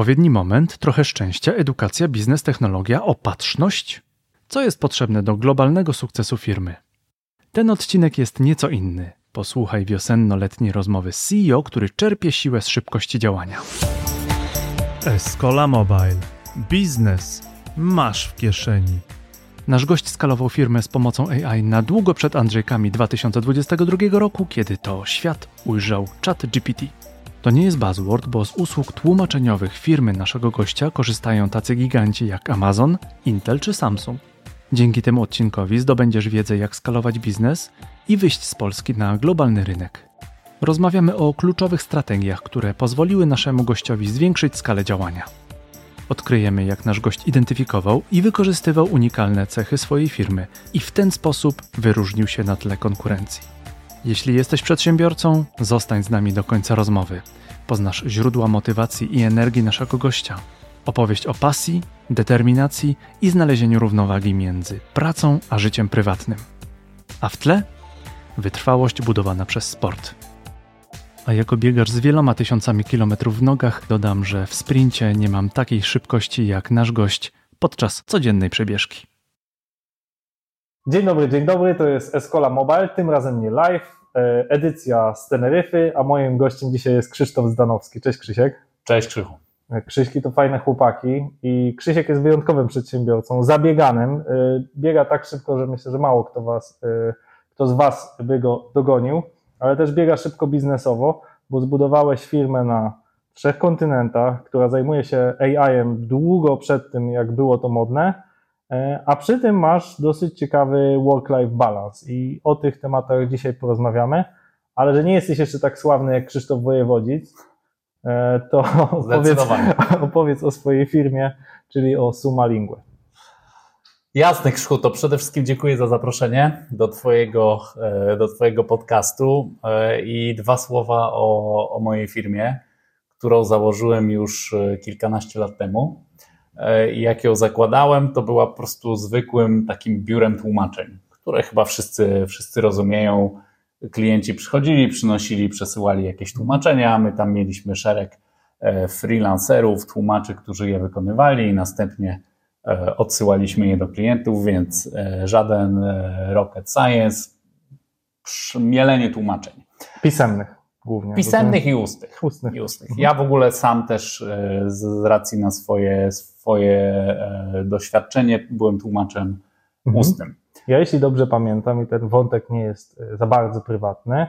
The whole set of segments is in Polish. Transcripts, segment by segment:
odpowiedni moment, trochę szczęścia, edukacja, biznes, technologia, opatrzność? Co jest potrzebne do globalnego sukcesu firmy? Ten odcinek jest nieco inny. Posłuchaj wiosenno-letniej rozmowy CEO, który czerpie siłę z szybkości działania. Escola Mobile. Biznes masz w kieszeni. Nasz gość skalował firmę z pomocą AI na długo przed Andrzejkami 2022 roku, kiedy to świat ujrzał ChatGPT. To nie jest buzzword, bo z usług tłumaczeniowych firmy naszego gościa korzystają tacy giganci jak Amazon, Intel czy Samsung. Dzięki temu odcinkowi zdobędziesz wiedzę, jak skalować biznes i wyjść z Polski na globalny rynek. Rozmawiamy o kluczowych strategiach, które pozwoliły naszemu gościowi zwiększyć skalę działania. Odkryjemy, jak nasz gość identyfikował i wykorzystywał unikalne cechy swojej firmy i w ten sposób wyróżnił się na tle konkurencji. Jeśli jesteś przedsiębiorcą, zostań z nami do końca rozmowy. Poznasz źródła motywacji i energii naszego gościa. Opowieść o pasji, determinacji i znalezieniu równowagi między pracą a życiem prywatnym. A w tle wytrwałość budowana przez sport. A jako biegacz z wieloma tysiącami kilometrów w nogach dodam, że w sprincie nie mam takiej szybkości jak nasz gość podczas codziennej przebieżki. Dzień dobry, dzień dobry, to jest Escola Mobile, tym razem nie live, e, edycja z Teneryfy, a moim gościem dzisiaj jest Krzysztof Zdanowski. Cześć Krzysiek. Cześć Krzychu. E, Krzyśki to fajne chłopaki i Krzysiek jest wyjątkowym przedsiębiorcą, zabieganym. E, biega tak szybko, że myślę, że mało kto, was, kto z Was by go dogonił, ale też biega szybko biznesowo, bo zbudowałeś firmę na trzech kontynentach, która zajmuje się AI-em długo przed tym, jak było to modne a przy tym masz dosyć ciekawy work-life balance i o tych tematach dzisiaj porozmawiamy, ale że nie jesteś jeszcze tak sławny jak Krzysztof Wojewodzic, e, to opowiedz, opowiedz o swojej firmie, czyli o Suma Lingue. Jasne, Krzysztof, to przede wszystkim dziękuję za zaproszenie do Twojego, e, do twojego podcastu i dwa słowa o, o mojej firmie, którą założyłem już kilkanaście lat temu. E, jak ją zakładałem, to była po prostu zwykłym takim biurem tłumaczeń, które chyba wszyscy, wszyscy rozumieją. Klienci przychodzili, przynosili, przesyłali jakieś tłumaczenia, my tam mieliśmy szereg e, freelancerów, tłumaczy, którzy je wykonywali i następnie e, odsyłaliśmy je do klientów, więc żaden rocket science, mielenie tłumaczeń. Pisemnych głównie. Pisemnych i ustnych. ustnych. I ustnych. Ja w ogóle sam też z racji na swoje, swoje e, doświadczenie byłem tłumaczem mhm. ustnym. Ja jeśli dobrze pamiętam i ten wątek nie jest e, za bardzo prywatny,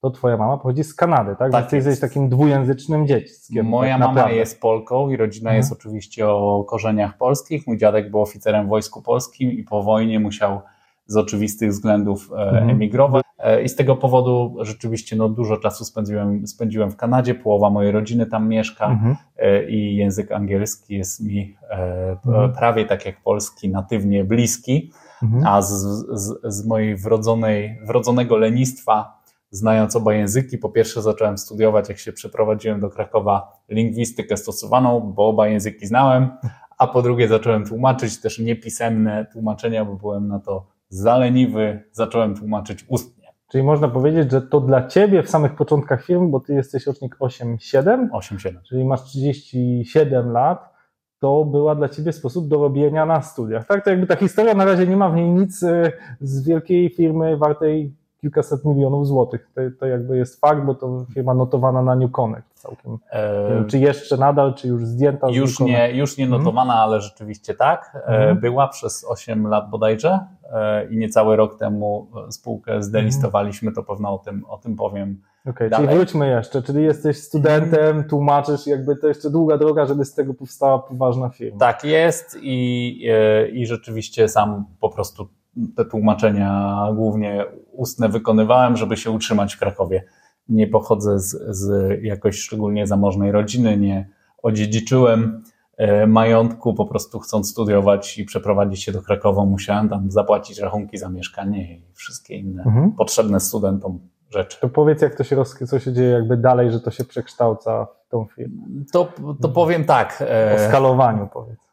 to twoja mama pochodzi z Kanady, tak? tak ty jesteś takim dwujęzycznym dzieckiem. Moja tak mama jest Polką i rodzina mhm. jest oczywiście o korzeniach polskich. Mój dziadek był oficerem w Wojsku Polskim i po wojnie musiał z oczywistych względów e, mhm. emigrować. E, I z tego powodu rzeczywiście no, dużo czasu spędziłem, spędziłem w Kanadzie, połowa mojej rodziny tam mieszka mhm. E, i język angielski jest mi mhm. prawie tak jak polski, natywnie bliski, mhm. a z, z, z mojej wrodzonej, wrodzonego lenistwa, znając oba języki, po pierwsze zacząłem studiować, jak się przeprowadziłem do Krakowa, lingwistykę stosowaną, bo oba języki znałem, a po drugie zacząłem tłumaczyć też niepisemne tłumaczenia, bo byłem na to zaleniwy, zacząłem tłumaczyć ustnie. Czyli można powiedzieć, że to dla Ciebie w samych początkach firmy, bo Ty jesteś rocznik 8-7, 8-7. czyli masz 37 lat, to była dla Ciebie sposób dorobienia na studiach. Tak, to jakby ta historia na razie nie ma w niej nic e, z wielkiej firmy wartej kilkaset milionów złotych. To, to jakby jest fakt, bo to firma notowana na New Connect całkiem. E... Czy jeszcze nadal, czy już zdjęta z już nie, już nie mhm. notowana, hmm. ale rzeczywiście tak. Hmm. Była przez 8 lat bodajże e, i niecały rok temu spółkę zdelistowaliśmy, to pewno o tym, o tym powiem. Okej, okay, czyli wróćmy jeszcze, czyli jesteś studentem, tłumaczysz, jakby to jeszcze długa droga, żeby z tego powstała poważna firma. Tak jest i, i rzeczywiście sam po prostu te tłumaczenia głównie ustne wykonywałem, żeby się utrzymać w Krakowie. Nie pochodzę z, z jakoś szczególnie zamożnej rodziny, nie odziedziczyłem e, majątku, po prostu chcąc studiować i przeprowadzić się do Krakowa, musiałem tam zapłacić rachunki za mieszkanie i wszystkie inne mhm. potrzebne studentom rzeczy. To powiedz, jak to się, roz... co się dzieje jakby dalej, że to się przekształca w tą firmę. To, to powiem tak. E, o skalowaniu powiedz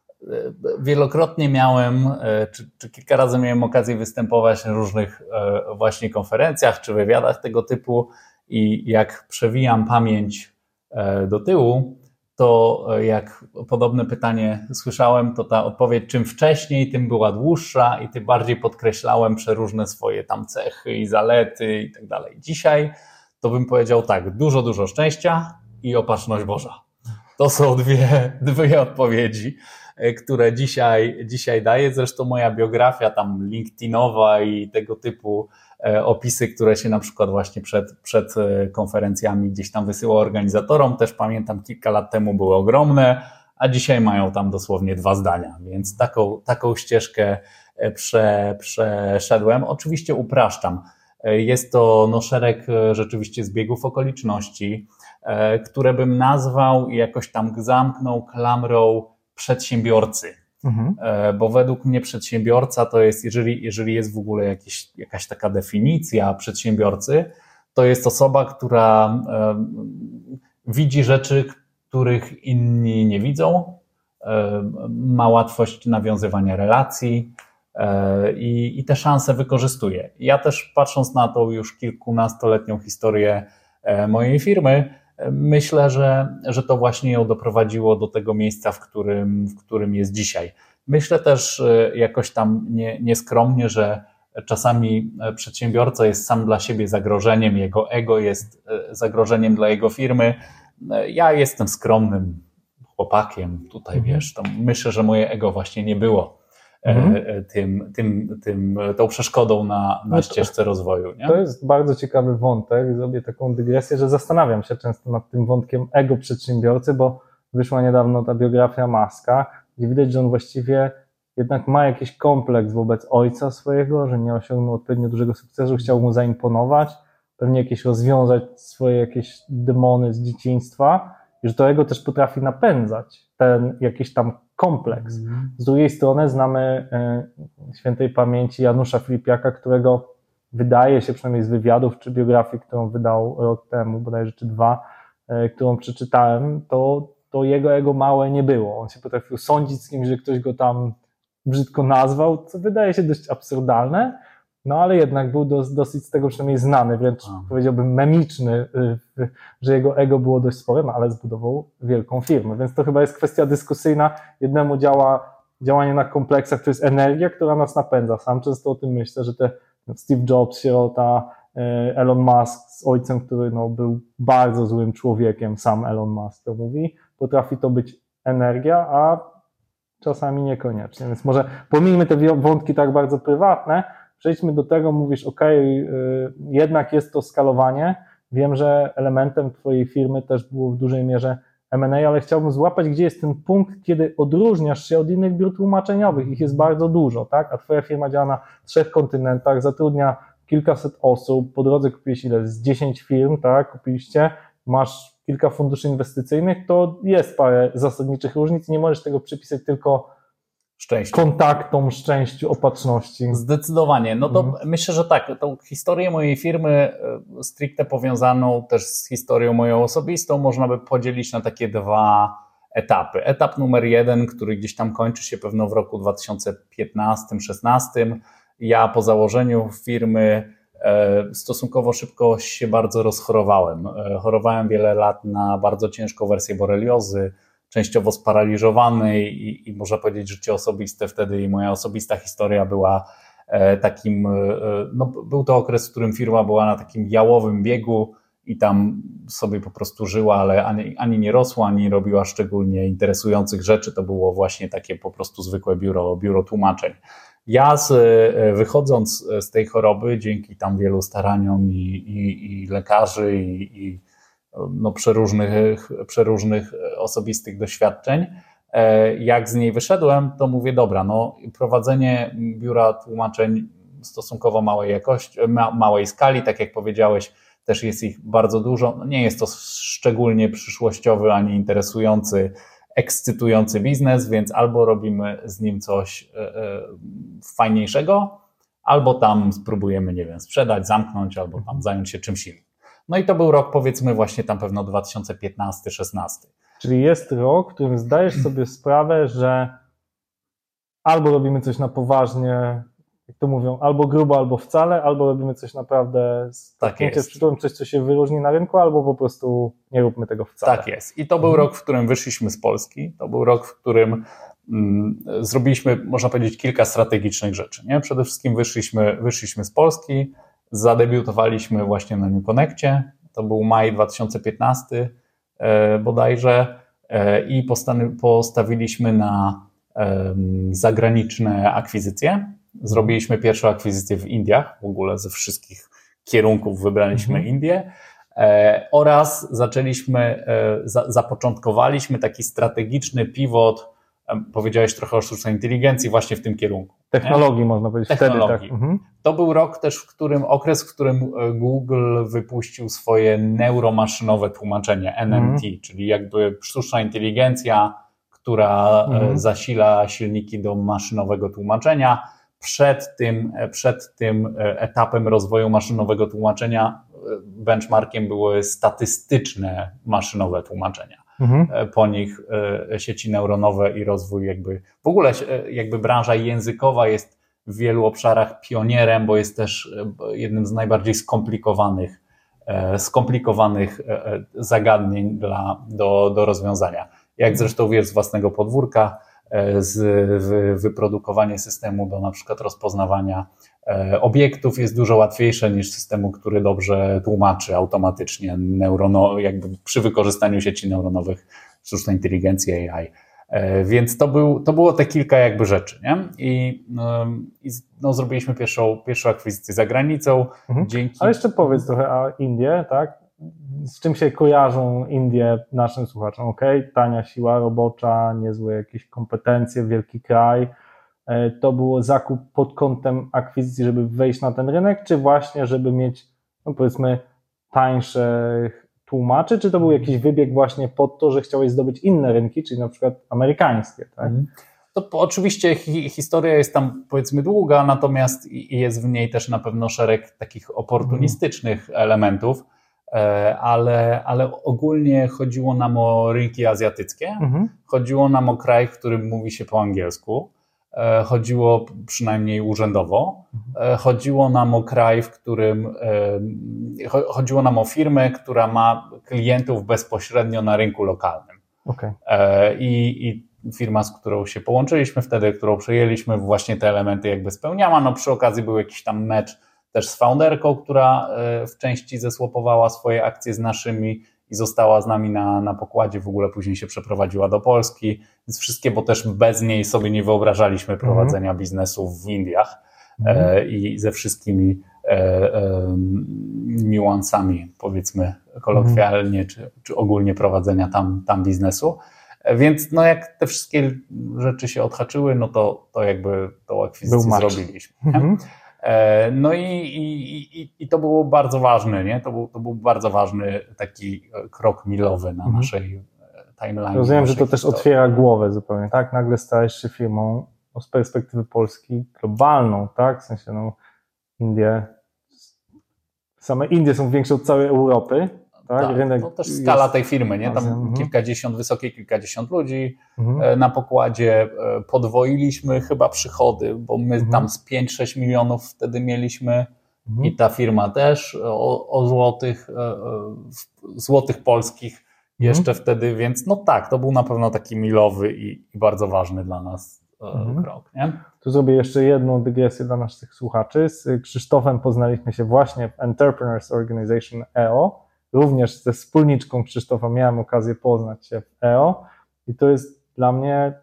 wielokrotnie miałem, e, czy, czy, kilka razy miałem okazję występować na różnych e, właśnie konferencjach czy wywiadach tego typu i jak przewijam pamięć e, do tyłu, to jak podobne pytanie słyszałem, to ta odpowiedź czym wcześniej, tym była dłuższa i tym bardziej podkreślałem przeróżne swoje tam cechy i zalety i tak dalej. Dzisiaj to bym powiedział tak, dużo, dużo szczęścia i opatrzność Boża. To są dwie, dwie odpowiedzi, które dzisiaj, dzisiaj daję. Zresztą moja biografia tam LinkedInowa i tego typu E, opisy, które się na przykład właśnie przed, przed e, konferencjami gdzieś tam wysyła organizatorom, też pamiętam kilka lat temu były ogromne, a dzisiaj mają tam dosłownie dwa zdania, więc taką, taką ścieżkę e, prze, przeszedłem. Oczywiście upraszczam. Jest to no, szereg rzeczywiście zbiegów okoliczności, które bym nazwał i jakoś tam zamknął klamrą przedsiębiorcy. Mhm. E, bo według mnie przedsiębiorca to jest, jeżeli, jeżeli jest w ogóle jakieś, jakaś taka definicja przedsiębiorcy, to jest osoba, która e, widzi rzeczy, których inni nie widzą, e, ma łatwość nawiązywania relacji i, i te szanse wykorzystuje. Ja też patrząc na tą już kilkunastoletnią historię mojej firmy, myślę, że, że to właśnie ją doprowadziło do tego miejsca, w którym, w którym jest dzisiaj. Myślę też e, jakoś tam nie, nieskromnie, że czasami e, przedsiębiorca jest sam dla siebie zagrożeniem, jego ego jest e, zagrożeniem dla jego firmy. Ja jestem skromnym chłopakiem, tutaj mhm. wiesz, to myślę, że moje ego właśnie nie było mhm. tym, tym, tym, tą przeszkodą na, na no ścieżce rozwoju. Nie? To jest bardzo ciekawy wątek. Zrobię taką dygresję, że zastanawiam się często nad tym wątkiem ego przedsiębiorcy, bo wyszła niedawno ta biografia Maska, gdzie widać, że on właściwie jednak ma jakiś kompleks wobec ojca swojego, że nie osiągnął odpowiednio dużego sukcesu, chciał mu zaimponować, pewnie jakieś rozwiązać swoje jakieś demony z dzieciństwa że to jego też potrafi napędzać, ten jakiś tam kompleks. Mhm. Z drugiej strony znamy e, świętej pamięci Janusza Filipiaka, którego wydaje się, przynajmniej z wywiadów czy biografii, którą wydał rok temu, bodajże czy dwa, e, którą przeczytałem, to, to jego ego małe nie było. On się potrafił sądzić z kimś, że ktoś go tam brzydko nazwał, co wydaje się dość absurdalne, no ale jednak był dos, dosyć z tego przynajmniej znany, wręcz A. powiedziałbym memiczny, y, że jego ego było dość spore, no ale zbudował wielką firmę, więc to chyba jest kwestia dyskusyjna. Jednemu działa działanie na kompleksach, to jest energia, która nas napędza. Sam często o tym myślę, że te Steve Jobs, sierota, y, Elon Musk z ojcem, który no, był bardzo złym człowiekiem, sam Elon Musk to mówi, potrafi to być energia, a czasami niekoniecznie. Więc może pomijmy te wątki tak bardzo prywatne, przejdźmy do tego, mówisz, ok, jednak jest to skalowanie. Wiem, że elementem Twojej firmy też było w dużej mierze M&A, ale chciałbym złapać, gdzie jest ten punkt, kiedy odróżniasz się od innych biur tłumaczeniowych. Ich jest bardzo dużo, tak? A Twoja firma działa na trzech kontynentach, zatrudnia kilkaset osób, po drodze kupiłeś ile? Z 10 firm, tak? Kupiliście, masz kilka funduszy inwestycyjnych, to jest parę zasadniczych różnic. Nie możesz tego przypisać tylko Szczęściu. kontaktom, szczęściu, opatrzności. Zdecydowanie. No to mhm. myślę, że tak. Tą historię mojej firmy e, stricte powiązaną też z historią moją osobistą można by podzielić na takie dwa etapy. Etap numer jeden, który gdzieś tam kończy się pewno w roku 2015-16. Ja po założeniu firmy E, stosunkowo szybko się bardzo rozchorowałem. E, chorowałem wiele lat na bardzo ciężką wersję boreliozy, częściowo sparaliżowany i, i można powiedzieć życie osobiste wtedy i moja osobista historia była e, takim, no był to okres, w którym firma była na takim jałowym biegu i tam sobie po prostu żyła, ale ani, ani nie rosła, ani robiła szczególnie interesujących rzeczy. To było właśnie takie po prostu zwykłe biuro, biuro tłumaczeń. Ja z, e, wychodząc z tej choroby, dzięki tam wielu staraniom i, i, i lekarzy, i, i no, przeróżnych, przeróżnych osobistych doświadczeń, e, jak z niej wyszedłem, to mówię, dobra, no prowadzenie biura tłumaczeń stosunkowo małej jakości, ma, małej skali, tak jak powiedziałeś, też jest ich bardzo dużo. No, nie jest to szczególnie przyszłościowy ani interesujący ekscytujący biznes, więc albo robimy z nim coś e, e, fajniejszego, albo tam spróbujemy, nie wiem, sprzedać, zamknąć, albo tam zająć się czymś innym. No i to był rok, powiedzmy, właśnie tam pewno 2015-16. Czyli jest rok, w którym zdajesz sobie sprawę, że albo robimy coś na poważnie, to mówią albo grubo, albo wcale, albo robimy coś naprawdę z tak przytulem, coś, co się wyróżni na rynku, albo po prostu nie róbmy tego wcale. Tak jest. I to był mhm. rok, w którym wyszliśmy z Polski. To był rok, w którym mm, zrobiliśmy, można powiedzieć, kilka strategicznych rzeczy. Nie? Przede wszystkim wyszliśmy, wyszliśmy z Polski, zadebiutowaliśmy właśnie na New Connectie. To był maj 2015 e, bodajże e, i postawiliśmy na zagraniczne akwizycje. Zrobiliśmy pierwszą akwizycję w Indiach, w ogóle ze wszystkich kierunków wybraliśmy mhm. Indię. E, oraz zaczęliśmy, e, za, zapoczątkowaliśmy taki strategiczny pivot, e, powiedziałeś trochę o sztucznej inteligencji właśnie w tym kierunku. Technologii nie? można powiedzieć. Technologii. Wtedy, tak. Mhm. To był rok też, w którym, okres, w którym Google wypuścił swoje neuromaszynowe tłumaczenie, NMT, mhm. czyli jakby sztuczna inteligencja, która mhm. zasila silniki do maszynowego tłumaczenia przed tym, przed tym etapem rozwoju maszynowego tłumaczenia benchmarkiem były statystyczne maszynowe tłumaczenia. Mhm. Po nich e, sieci neuronowe i rozwój jakby, w ogóle e, jakby branża językowa jest w wielu obszarach pionierem, bo jest też e, jednym z najbardziej skomplikowanych, skomplikowanych zagadnień dla, do, do rozwiązania. Jak zresztą wiesz z własnego podwórka, z wyprodukowanie systemu do na przykład rozpoznawania e, obiektów jest dużo łatwiejsze niż systemu, który dobrze tłumaczy automatycznie neurono, jakby przy wykorzystaniu sieci neuronowych, sztucznej inteligencji AI. E, więc to, był, to było te kilka jakby rzeczy, nie? I, i no, zrobiliśmy pierwszą, pierwszą akwizycję za granicą. Mhm. Dzięki... Ale jeszcze powiedz trochę o Indie, tak? Z czym się kojarzą Indie naszym słuchaczom? Ok, tania siła robocza, niezłe jakieś kompetencje, wielki kraj. E, to było zakup pod kątem akwizycji, żeby wejść na ten rynek, czy właśnie, żeby mieć, no powiedzmy, tańszych tłumaczy, czy to był jakiś wybieg właśnie pod to, że chciałeś zdobyć inne rynki, czyli na przykład amerykańskie, tak? Mhm. To oczywiście hi, historia jest tam powiedzmy długa, natomiast jest w niej też na pewno szereg takich oportunistycznych elementów. E, ale, ale ogólnie chodziło nam o rynki azjatyckie, mhm. chodziło nam o kraj, w którym mówi się po angielsku, e, chodziło przynajmniej urzędowo, mhm. chodziło nam o kraj, w którym chodziło nam o firmę, która ma klientów bezpośrednio na rynku lokalnym. Okay. I, I firma, z którą się połączyliśmy wtedy, którą przejęliśmy, właśnie te elementy jakby spełniała. No przy okazji był jakiś tam mecz też z founderką, która e, w części zesłopowała swoje akcje z naszymi i została z nami na, na pokładzie, w ogóle później się przeprowadziła do Polski, więc wszystkie, bo też bez niej sobie nie wyobrażaliśmy mhm. prowadzenia mm. biznesu w Indiach mm. e, i ze wszystkimi e, e, niuansami, powiedzmy kolokwialnie, mm. czy, czy ogólnie prowadzenia tam, tam biznesu. E, więc no jak te wszystkie rzeczy się odhaczyły, no to, to jakby tą akwizycję zrobiliśmy. E, no i, i, i, to było bardzo ważne, nie? To był, to był bardzo ważny taki e, krok milowy na mhm. naszej e, timeline. Rozumiem, że to historii. też otwiera głowę zupełnie, tak? Nagle stajesz się firmą no, z perspektywy Polski globalną, tak? W sensie, no, Indie, same Indie są większe od całej Europy, tak? tak Rynek to też skala tej firmy, nie? Tam mhm. kilkadziesiąt, wysokie kilkadziesiąt ludzi mhm. E, na pokładzie. E, podwoiliśmy chyba przychody, bo my mhm. tam z 5-6 milionów wtedy mieliśmy mhm. i ta firma też o, o złotych, e, złotych polskich jeszcze wtedy, więc no tak, to był na pewno taki milowy i, i bardzo ważny dla nas krok, nie? Tu zrobię jeszcze jedną dygresję dla naszych słuchaczy. Z Krzysztofem poznaliśmy się właśnie w Entrepreneurs Organization EO, również ze wspólniczką Krzysztofa miałem okazję poznać się w EO i to jest dla mnie,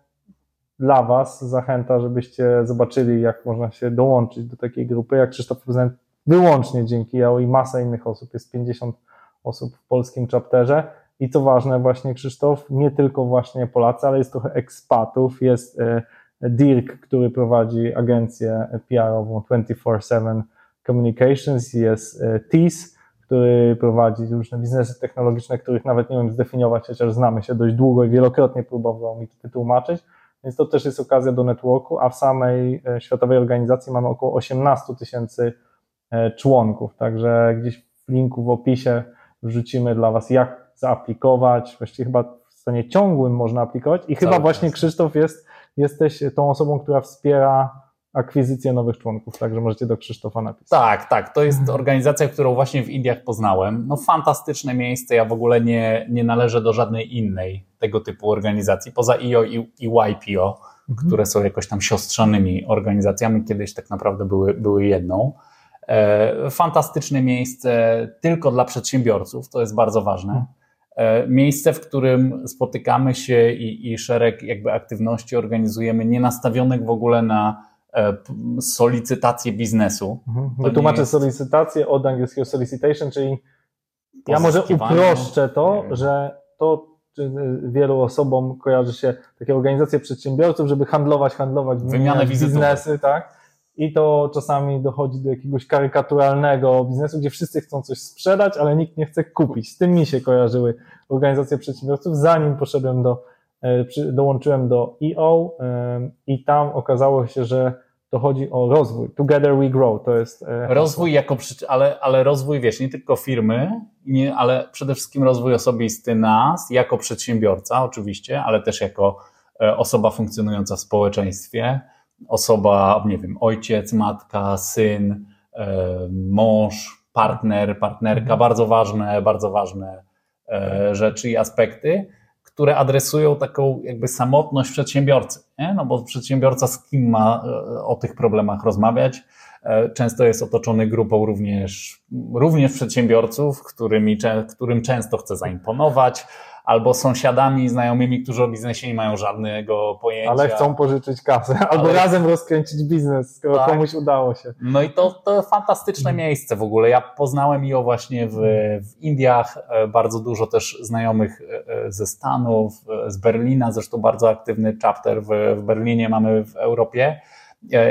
dla Was zachęta, żebyście zobaczyli, jak można się dołączyć do takiej grupy. Jak Krzysztof poznałem wyłącznie dzięki EO i masa innych osób, jest 50 osób w polskim chapterze. I co ważne, właśnie Krzysztof, nie tylko właśnie Polacy, ale jest trochę ekspatów, jest e, Dirk, który prowadzi agencję PR-ową 24-7 Communications, jest e, TIS, który prowadzi różne biznesy technologiczne, których nawet nie wiem zdefiniować, chociaż znamy się dość długo i wielokrotnie próbował mi to wytłumaczyć. Więc to też jest okazja do networku, a w samej e, światowej organizacji mamy około 18 tysięcy e, członków. Także gdzieś w linku w opisie wrzucimy dla Was, jak zaaplikować. Właściwie chyba w stanie ciągłym można aplikować. I chyba właśnie Krzysztof jest, jesteś tą osobą, która wspiera akwizycję nowych członków, także możecie do Krzysztofa napisać. Tak, tak. To jest organizacja, którą właśnie w Indiach poznałem. No fantastyczne miejsce. Ja w ogóle nie, nie należę do żadnej innej tego typu organizacji, poza IO i, i YPO, mhm. które są jakoś tam siostrzanymi organizacjami. Kiedyś tak naprawdę były, były jedną. E, fantastyczne miejsce tylko dla przedsiębiorców, to jest bardzo ważne. Mhm. E, miejsce, w którym spotykamy się i, i szereg jakby aktywności organizujemy, nie nastawionych w ogóle na solicytację biznesu. Mhm. Wytłumaczę jest... solicytację od angielskiego solicitation, czyli ja może uproszczę to, że to wielu osobom kojarzy się takie organizacje przedsiębiorców, żeby handlować, handlować, wymianę biznesy, tak? i to czasami dochodzi do jakiegoś karykaturalnego biznesu, gdzie wszyscy chcą coś sprzedać, ale nikt nie chce kupić. Z tym mi się kojarzyły organizacje przedsiębiorców, zanim poszedłem do, e, dołączyłem do EO e, i tam okazało się, że to chodzi o rozwój. Together we grow, to jest. E, rozwój jako, ale, ale rozwój, wiesz, nie tylko firmy, nie, ale przede wszystkim rozwój osobisty nas, jako przedsiębiorca oczywiście, ale też jako osoba funkcjonująca w społeczeństwie osoba, nie wiem, ojciec, matka, syn, e, mąż, partner, partnerka, mhm. bardzo ważne, bardzo ważne e, rzeczy i aspekty, które adresują taką jakby samotność przedsiębiorcy, nie? no bo przedsiębiorca z kim ma e, o tych problemach rozmawiać, często jest otoczony grupą również, również przedsiębiorców, którymi, którym często chce zaimponować, albo sąsiadami, znajomymi, którzy o biznesie nie mają żadnego pojęcia. Ale chcą pożyczyć kasę, albo Ale... razem rozkręcić biznes, skoro tak. komuś udało się. No i to, to fantastyczne miejsce w ogóle. Ja poznałem ją właśnie w, w Indiach, e, bardzo dużo też znajomych e, e, ze Stanów, z Berlina, zresztą bardzo aktywny chapter w, w Berlinie mamy w Europie.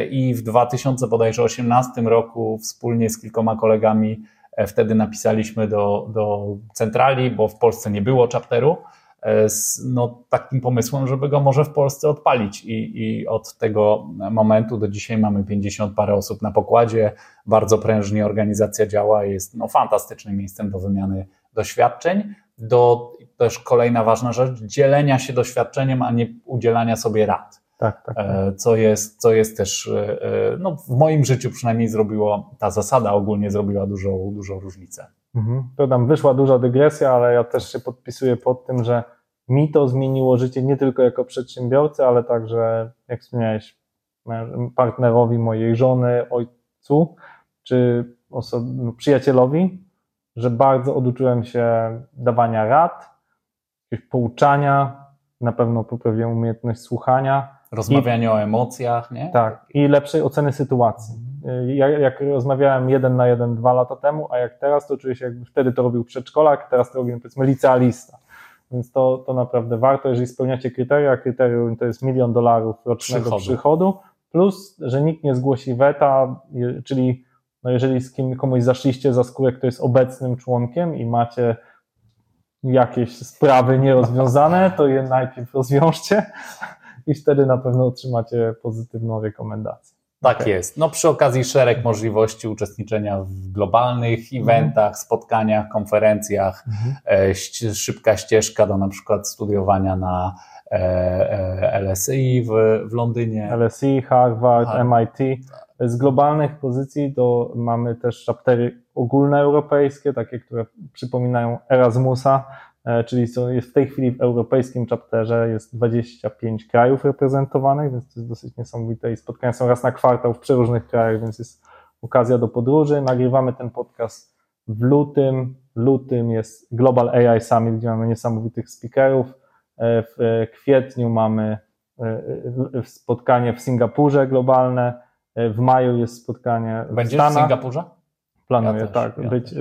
I w 2018 roku wspólnie z kilkoma kolegami wtedy napisaliśmy do, do centrali, bo w Polsce nie było chapteru, e, z no, takim pomysłem, żeby go może w Polsce odpalić. I, I od tego momentu do dzisiaj mamy 50 parę osób na pokładzie. Bardzo prężnie organizacja działa, jest no, fantastycznym miejscem do wymiany doświadczeń. Do też kolejna ważna rzecz, dzielenia się doświadczeniem, a nie udzielania sobie rad. Tak, tak, tak. E, co, jest, co jest też, e, e, no, w moim życiu przynajmniej zrobiło, ta zasada ogólnie zrobiła dużą, dużą różnicę. Mhm. To tam wyszła duża dygresja, ale ja też się podpisuję pod tym, że mi to zmieniło życie nie tylko jako przedsiębiorcy, ale także, jak wspomniałeś, partnerowi mojej żony, ojcu, czy no, przyjacielowi, że bardzo oduczyłem się dawania rad, jakiegoś pouczania, na pewno poprawiłem umiejętność słuchania, Rozmawianie I, o emocjach, nie? Tak, i lepszej oceny sytuacji. Ja, jak rozmawiałem jeden na jeden dwa lata temu, a jak teraz, to czuję się jakby wtedy to robił przedszkolak, teraz to robię powiedzmy licealista. Więc to, to naprawdę warto, jeżeli spełniacie kryteria. Kryterium to jest milion dolarów rocznego przychodu. przychodu, plus, że nikt nie zgłosi weta, czyli no jeżeli z kim komuś zaszliście za skórę, kto jest obecnym członkiem i macie jakieś sprawy nierozwiązane, to je najpierw rozwiążcie, i wtedy na pewno otrzymacie pozytywną rekomendację. Tak okay. jest. No przy okazji szereg możliwości uczestniczenia w globalnych mhm. eventach, spotkaniach, konferencjach, mhm. e, szybka ścieżka do na przykład studiowania na e, e, LSI w, w Londynie. LSI, Harvard, MIT. Z globalnych pozycji to mamy też chaptery ogólnoeuropejskie, takie, które przypominają Erasmusa, czyli są, jest w tej chwili w europejskim chapterze jest 25 krajów reprezentowanych, więc to jest dosyć niesamowite i spotkania są raz na kwartał w przeróżnych krajach, więc jest okazja do podróży. Nagrywamy ten podcast w lutym. Lutym jest Global AI Summit, gdzie mamy niesamowitych speakerów. E, w kwietniu mamy e, spotkanie w Singapurze globalne. W maju jest spotkanie w Będziesz Stanach. w Singapurze? Planuję, ja tak. Ja być,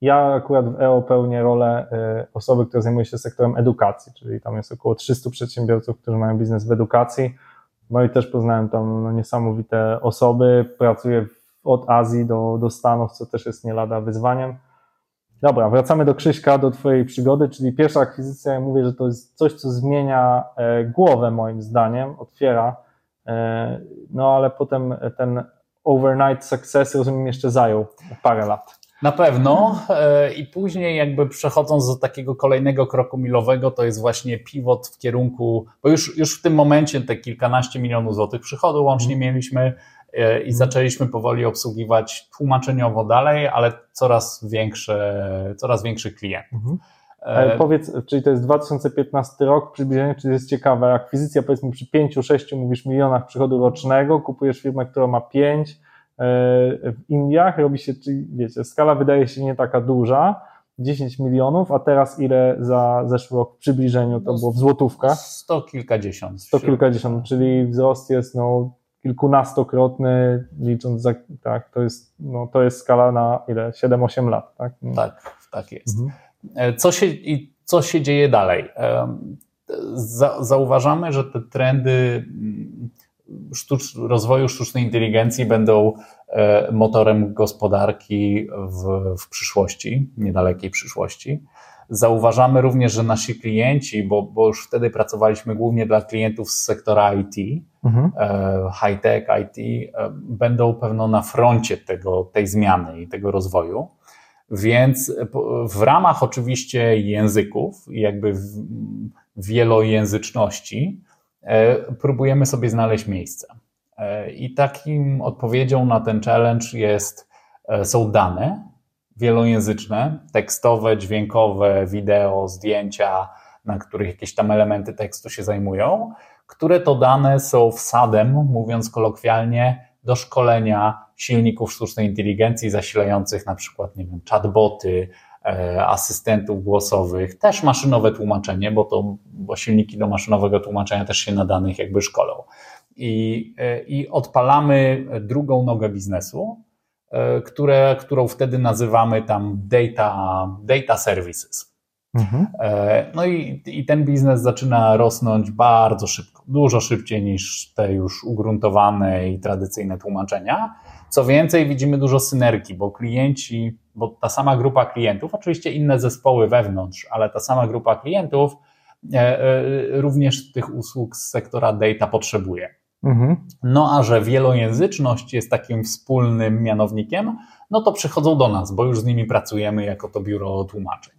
ja akurat w EO pełnię rolę y, osoby, która zajmuje się sektorem edukacji, czyli tam jest około 300 przedsiębiorców, którzy mają biznes w edukacji. No i też poznałem tam no, niesamowite osoby. Pracuję od Azji do, do Stanów, co też jest nie lada wyzwaniem. Dobra, wracamy do Krzyśka, do Twojej przygody, czyli pierwsza akwizycja, ja mówię, że to jest coś, co zmienia e, głowę moim zdaniem, otwiera, e, no ale potem ten overnight success, rozumiem, jeszcze zajął parę lat. Na pewno. E, I później jakby przechodząc do takiego kolejnego kroku milowego, to jest właśnie pivot w kierunku, bo już, już w tym momencie te kilkanaście milionów złotych przychodu łącznie mm. mieliśmy e, i zaczęliśmy powoli obsługiwać tłumaczeniowo dalej, ale coraz większe, coraz większych klientów. Mhm. E, powiedz, czyli to jest 2015 rok, przybliżenie, czyli jest ciekawe, akwizycja powiedzmy przy 5-6 mówisz milionach przychodu rocznego, kupujesz firmę, która ma 5 e, w Indiach, robi się, czyli wiecie, skala wydaje się nie taka duża, 10 milionów, a teraz ile za zeszły rok w przybliżeniu to no, było w złotówkach? Sto kilkadziesiąt. Sto kilkadziesiąt, czyli wzrost jest no kilkunastokrotny, licząc za, tak, to jest, no, to jest skala na ile? 7-8 lat, tak? Tak, tak jest. Mhm. E, co się, co się dzieje dalej? Zauważamy, że te trendy mm, sztucz, rozwoju sztucznej inteligencji będą e, motorem gospodarki w, w przyszłości, niedalekiej przyszłości. Zauważamy również, że nasi klienci, bo, bo już wtedy pracowaliśmy głównie dla klientów z sektora IT, mhm. E, high-tech, IT, będą pewno na froncie tego, tej zmiany i tego rozwoju. Więc w ramach oczywiście języków, jakby wielojęzyczności, e, próbujemy sobie znaleźć miejsce. E, I takim odpowiedzią na ten challenge jest, e, są dane wielojęzyczne, tekstowe, dźwiękowe, wideo, zdjęcia, na których jakieś tam elementy tekstu się zajmują, które to dane są wsadem, mówiąc kolokwialnie, do szkolenia silników sztucznej inteligencji zasilających na przykład, nie wiem, chatboty, e, asystentów głosowych, też maszynowe tłumaczenie, bo to, bo silniki do maszynowego tłumaczenia też się na danych jakby szkolą. I, e, i odpalamy drugą nogę biznesu, e, które, którą wtedy nazywamy tam data, data services. Mhm. No i, i ten biznes zaczyna rosnąć bardzo szybko, dużo szybciej niż te już ugruntowane i tradycyjne tłumaczenia. Co więcej, widzimy dużo synergii, bo klienci, bo ta sama grupa klientów, oczywiście inne zespoły wewnątrz, ale ta sama grupa klientów e, e, również tych usług z sektora data potrzebuje. Mhm. No a że wielojęzyczność jest takim wspólnym mianownikiem, no to przychodzą do nas, bo już z nimi pracujemy jako to biuro tłumaczeń.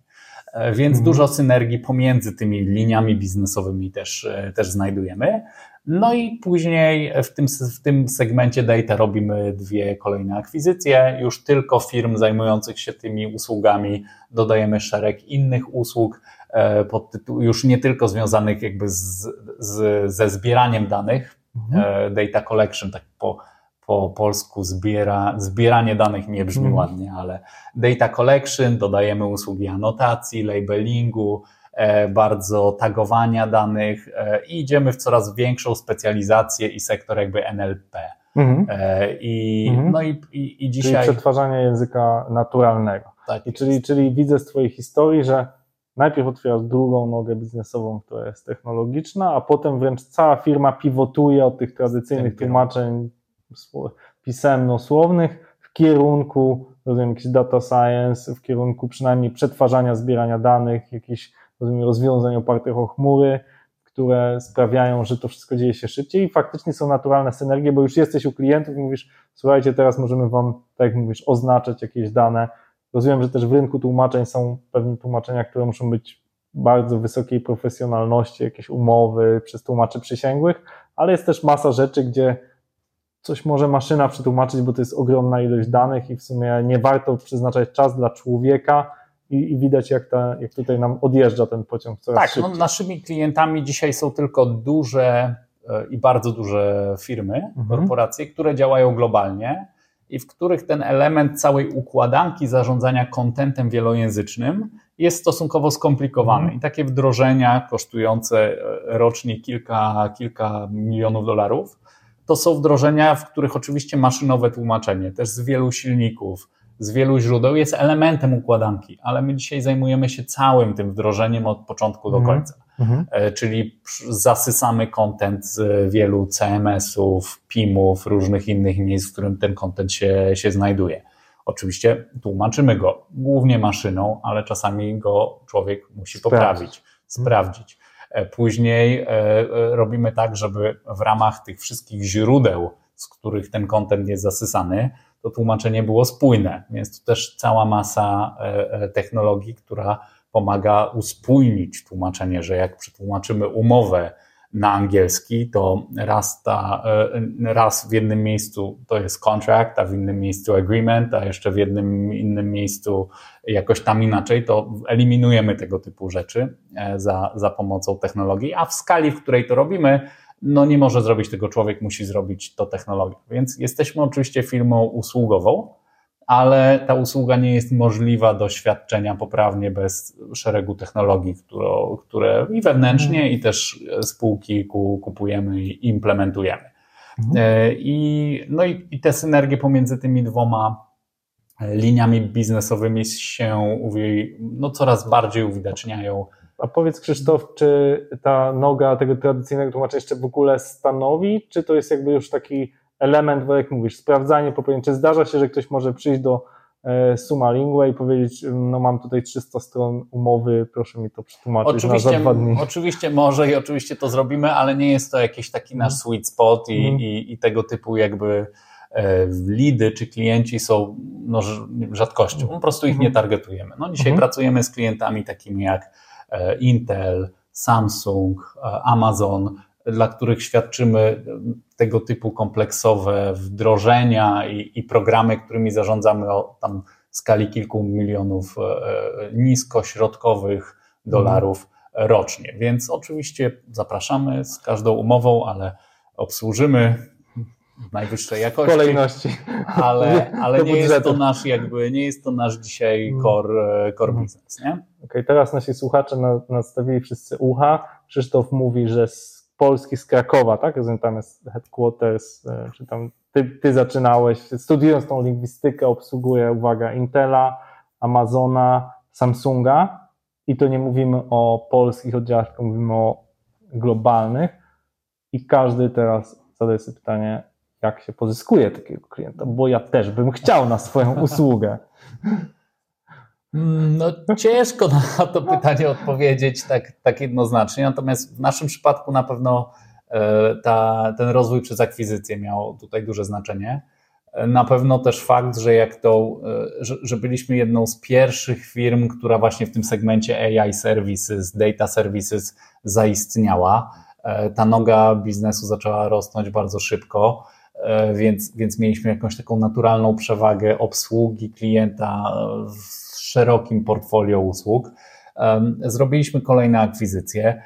E, więc mhm. dużo synergii pomiędzy tymi liniami biznesowymi też, też znajdujemy. No i później w tym, w tym segmencie data robimy dwie kolejne akwizycje. Już tylko firm zajmujących się tymi usługami dodajemy szereg innych usług, e, pod tytuł, już nie tylko związanych jakby z, z, ze zbieraniem danych, mhm. E, data collection, tak po, po polsku zbiera, zbieranie danych nie brzmi mhm. ładnie, ale data collection, dodajemy usługi anotacji, labelingu, E, bardzo tagowania danych e, i idziemy w coraz większą specjalizację i sektor jakby NLP. Mhm. E, I, mhm. No i, i, i dzisiaj. Czyli przetwarzanie języka naturalnego. Tak I czyli, czyli widzę z Twojej historii, że najpierw otwierasz drugą nogę biznesową, która jest technologiczna, a potem wręcz cała firma pivotuje od tych tradycyjnych tłumaczeń pisemno-słownych w kierunku, rozumiem, jakiś data science, w kierunku przynajmniej przetwarzania, zbierania danych, jakichś rozwiązań opartych o chmury, które sprawiają, że to wszystko dzieje się szybciej i faktycznie są naturalne synergie, bo już jesteś u klientów i mówisz, słuchajcie, teraz możemy wam, tak jak mówisz, oznaczać jakieś dane. Rozumiem, że też w rynku tłumaczeń są pewne tłumaczenia, które muszą być bardzo wysokiej profesjonalności, jakieś umowy przez tłumaczy przysięgłych, ale jest też masa rzeczy, gdzie coś może maszyna przetłumaczyć, bo to jest ogromna ilość danych i w sumie nie warto przeznaczać czas dla człowieka, i, i widać, jak, ta, jak tutaj nam odjeżdża ten pociąg coraz tak, szybciej. No, naszymi klientami dzisiaj są tylko duże e, i bardzo duże firmy, mhm. korporacje, które działają globalnie i w których ten element całej układanki zarządzania kontentem wielojęzycznym jest stosunkowo skomplikowany. Mhm. I takie wdrożenia kosztujące e, rocznie kilka, kilka milionów dolarów, to są wdrożenia, w których oczywiście maszynowe tłumaczenie, też z wielu silników, z wielu źródeł jest elementem układanki, ale my dzisiaj zajmujemy się całym tym wdrożeniem od początku do mhm. końca. Mhm. E, czyli zasysamy kontent z wielu CMS-ów, PIM-ów, różnych innych miejsc, w którym ten kontent się, się znajduje. Oczywiście tłumaczymy go głównie maszyną, ale czasami go człowiek musi poprawić, sprawdzić. E, później e, robimy tak, żeby w ramach tych wszystkich źródeł z których ten kontent jest zasysany, to tłumaczenie było spójne. Więc tu też cała masa technologii, która pomaga uspójnić tłumaczenie, że jak przetłumaczymy umowę na angielski, to raz, ta, e, raz w jednym miejscu to jest contract, a w innym miejscu agreement, a jeszcze w jednym innym miejscu jakoś tam inaczej, to eliminujemy tego typu rzeczy e, za, za pomocą technologii, a w skali, w której to robimy, no nie może zrobić tego człowiek, musi zrobić to technologia. Więc jesteśmy oczywiście firmą usługową, ale ta usługa nie jest możliwa do świadczenia poprawnie bez szeregu technologii, które, które i wewnętrznie, mhm. i też spółki kupujemy i implementujemy. Mhm. E, I, no i, i te synergie pomiędzy tymi dwoma liniami biznesowymi się no, coraz bardziej uwidaczniają. A powiedz Krzysztof, czy ta noga tego tradycyjnego tłumaczenia jeszcze w ogóle stanowi, czy to jest jakby już taki element, bo jak mówisz, sprawdzanie popełnienia. Czy zdarza się, że ktoś może przyjść do e, Suma Lingua i powiedzieć, no mam tutaj 300 stron umowy, proszę mi to przetłumaczyć oczywiście, na za dwa dni. Oczywiście może i oczywiście to zrobimy, ale nie jest to jakiś taki nasz mhm. sweet spot i, mm. i, i tego typu jakby e, lidy czy klienci są no, rzadkością. Po prostu ich nie mhm. targetujemy. No, dzisiaj mm. pracujemy z klientami takimi jak e, Intel, Samsung, Amazon, dla których świadczymy tego typu kompleksowe wdrożenia i, i programy, którymi zarządzamy o tam skali kilku milionów e, e, nisko-środkowych dolarów rocznie. Więc oczywiście zapraszamy z każdą umową, ale obsłużymy w najwyższej jakości. Kolejności. Ale, ale nie jest to nasz jakby, nie jest to nasz dzisiaj mm. core, e, core mm. business, nie? Okej, okay, teraz nasi słuchacze nastawili wszyscy ucha. Krzysztof mówi, że Polski z Krakowa, tak? Tam jest headquarters, e, czy tam ty, ty zaczynałeś, studiując tą lingwistykę, obsługuje, uwaga, Intela, Amazona, Samsunga i to nie mówimy o polskich oddziałach, tylko mówimy o globalnych i każdy teraz zadaje sobie pytanie, jak się pozyskuje takiego klienta, bo ja też bym chciał na swoją usługę. Mm, no, ciężko na to pytanie odpowiedzieć tak, tak jednoznacznie, natomiast w naszym przypadku na pewno e, ta, ten rozwój przez akwizycję miał tutaj duże znaczenie. E, na pewno też fakt, że jak to, e, że, że, byliśmy jedną z pierwszych firm, która właśnie w tym segmencie AI services, data services zaistniała. Ta noga biznesu zaczęła rosnąć bardzo szybko, więc, więc mieliśmy jakąś taką naturalną przewagę obsługi klienta w szerokim portfolio usług. Zrobiliśmy kolejne akwizycje.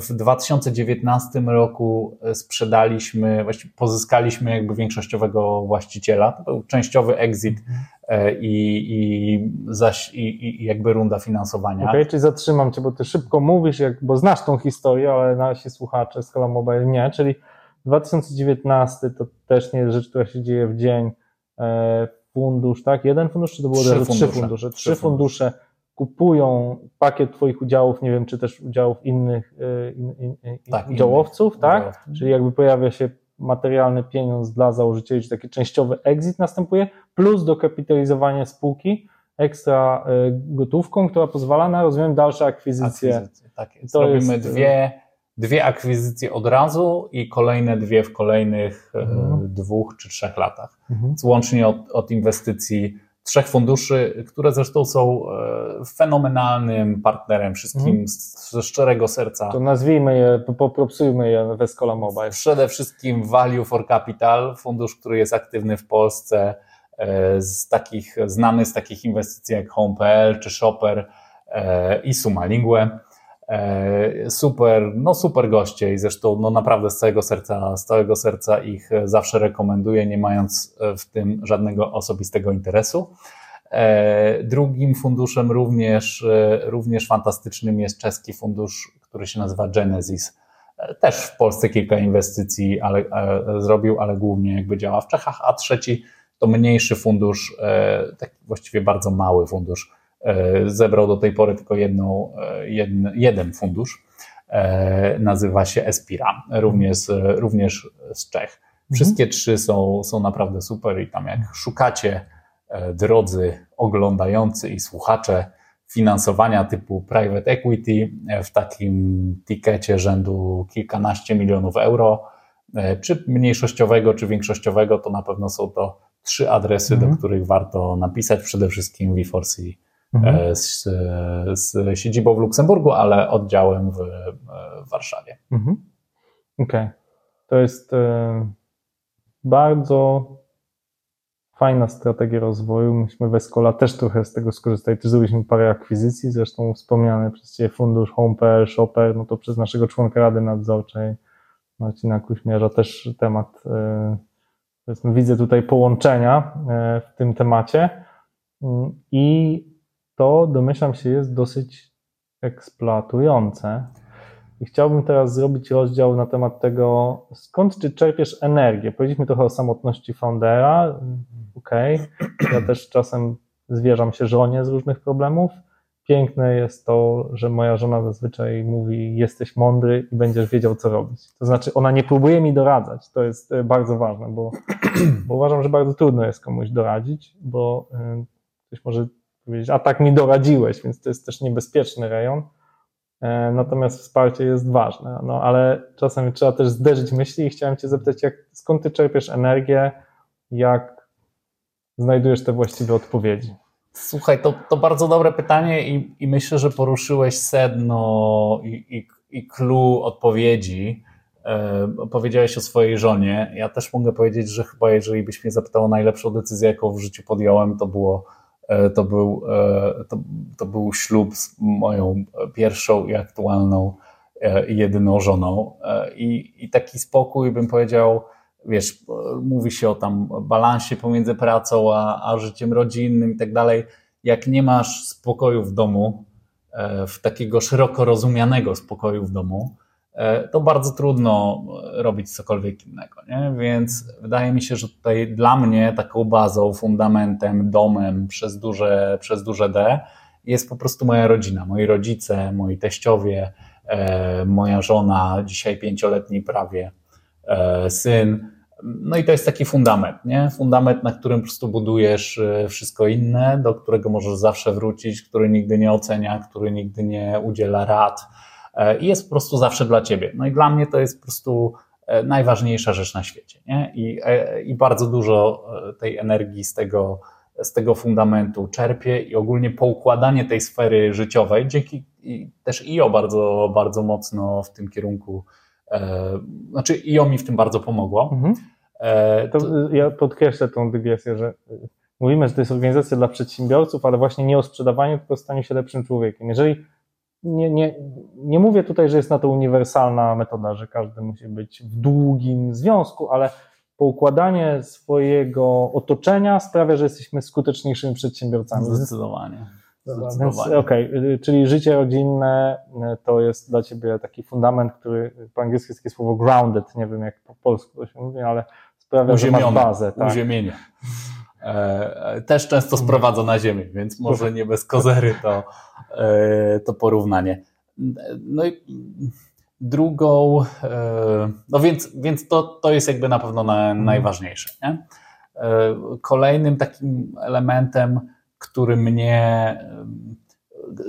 W 2019 roku sprzedaliśmy, właściwie pozyskaliśmy jakby większościowego właściciela. To był częściowy exit e, i, i, zaś, i, i jakby runda finansowania. Okej, okay, czyli zatrzymam Cię, bo Ty szybko mówisz, jak, bo znasz tą historię, ale nasi słuchacze z Cola Mobile nie, czyli 2019 to też nie jest rzecz, która się dzieje w dzień. Fundusz, tak? Jeden fundusz, czy to było trzy fundusze? Trzy fundusze. Trzy fundusze kupują pakiet Twoich udziałów, nie wiem, czy też udziałów innych y, in, in, in, tak, udziałowców, innych tak? Udziałowców. Czyli jakby pojawia się materialny pieniądz dla założycieli, czy taki częściowy exit następuje, plus dokapitalizowanie spółki ekstra y, gotówką, która pozwala na, rozumiem, dalsze akwizycje. akwizycje tak. To Robimy jest, y, dwie dwie akwizycje od razu i kolejne dwie w kolejnych e, mhm. dwóch czy trzech latach. Mhm. Łącznie od, od inwestycji trzech funduszy, które zresztą są e, fenomenalnym partnerem wszystkim mhm. ze szczerego serca. To nazwijmy je, popropsujmy je w Escola Mobile. Przede wszystkim Value for Capital, fundusz, który jest aktywny w Polsce, e, z takich, znany z takich inwestycji jak Home.pl czy Shopper i Suma Lingue. E, super, no super goście i zresztą no naprawdę z całego serca, z całego serca ich zawsze rekomenduję, nie mając e, w tym żadnego osobistego interesu. E, drugim funduszem również, również fantastycznym jest czeski fundusz, który się nazywa Genesis. Też w Polsce kilka inwestycji ale, zrobił, ale głównie jakby działa w Czechach, a trzeci to mniejszy fundusz, taki właściwie bardzo mały fundusz, E, zebrał do tej pory tylko jedną, e, jeden, jeden fundusz. E, nazywa się Espira, również, również z Czech. Mhm. Wszystkie trzy są, są naprawdę super i tam jak szukacie, drodzy oglądający i słuchacze, finansowania typu private equity w takim tikecie rzędu kilkanaście milionów euro, czy mniejszościowego, czy większościowego, to na pewno są to trzy adresy, mhm. do których warto napisać. Przede wszystkim V4C mhm. z, z siedzibą w Luksemburgu, ale oddziałem w, w Warszawie. Mhm. Okej. Okay. To jest bardzo fajna strategia rozwoju. Myśmy w Escola też trochę z tego skorzystali. Też zrobiliśmy parę akwizycji, zresztą wspomniany przez Ciebie fundusz HomePR, Shopper, no to przez naszego członka Rady Nadzorczej Marcina Kuśmierza też temat, e, powiedzmy, widzę tutaj połączenia e, w tym temacie mm, i to domyślam się jest dosyć eksploatujące. I chciałbym teraz zrobić rozdział na temat tego, skąd ty czerpiesz energię. Powiedzieliśmy trochę o samotności foundera. Okej, okay. ja też czasem zwierzam się żonie z różnych problemów. Piękne jest to, że moja żona zazwyczaj mówi: Jesteś mądry i będziesz wiedział, co robić. To znaczy, ona nie próbuje mi doradzać. To jest e, bardzo ważne, bo, bo uważam, że bardzo trudno jest komuś doradzić, bo e, ktoś może A tak mi doradziłeś, więc to jest też niebezpieczny rejon E, natomiast wsparcie jest ważne. No ale czasem trzeba też zderzyć myśli i chciałem Cię zapytać, jak, skąd Ty czerpiesz energię, jak znajdujesz te właściwe odpowiedzi? Słuchaj, to, to bardzo dobre pytanie i, i myślę, że poruszyłeś sedno i, i, i clue odpowiedzi. E, powiedziałeś o swojej żonie. Ja też mogę powiedzieć, że chyba jeżeli byś mnie zapytał o najlepszą decyzję, jaką w życiu podjąłem, to było to był, e, to, to był ślub z moją pierwszą i aktualną e, jedyną żoną. I, I taki spokój, bym powiedział, wiesz, mówi się o tam balansie pomiędzy pracą a, a życiem rodzinnym i tak dalej. Jak nie masz spokoju w domu, w takiego szeroko rozumianego spokoju w domu, E, to bardzo trudno robić cokolwiek innego. Nie? Więc wydaje mi się, że tutaj dla mnie taką bazą, fundamentem, domem przez duże, przez duże D jest po prostu moja rodzina, moi rodzice, moi teściowie, e, moja żona, dzisiaj pięcioletni prawie e, syn. No i to jest taki fundament, nie? Fundament, na którym po prostu budujesz wszystko inne, do którego możesz zawsze wrócić, który nigdy nie ocenia, który nigdy nie udziela rad, E, i jest po prostu zawsze dla ciebie. No i dla mnie to jest po prostu e, najważniejsza rzecz na świecie. Nie? I, e, I bardzo dużo tej energii z tego, z tego fundamentu czerpię i ogólnie poukładanie tej sfery życiowej, dzięki i też IO bardzo, bardzo mocno w tym kierunku, e, znaczy IO mi w tym bardzo pomogło. Mhm. E, to, to, ja podkreślę tą dygresję, że mówimy, że to jest organizacja dla przedsiębiorców, ale właśnie nie o sprzedawaniu, tylko o staniu się lepszym człowiekiem. Jeżeli nie, nie, nie mówię tutaj, że jest na to uniwersalna metoda, że każdy musi być w długim związku, ale poukładanie swojego otoczenia sprawia, że jesteśmy skuteczniejszymi przedsiębiorcami. Zdecydowanie. Zdecydowanie. Okej, okay. czyli życie rodzinne e, to jest dla Ciebie taki fundament, który po angielsku jest takie słowo grounded, nie wiem jak po polsku to się mówi, ale sprawia, Uziemione. że masz bazę. Tak? Uziemienie. E, też często sprowadza na ziemię, więc może nie bez kozery to, e, to porównanie. No i drugą, e, no więc, więc to, to jest jakby na pewno na, mhm. najważniejsze. Nie? Kolejnym takim elementem, który mnie,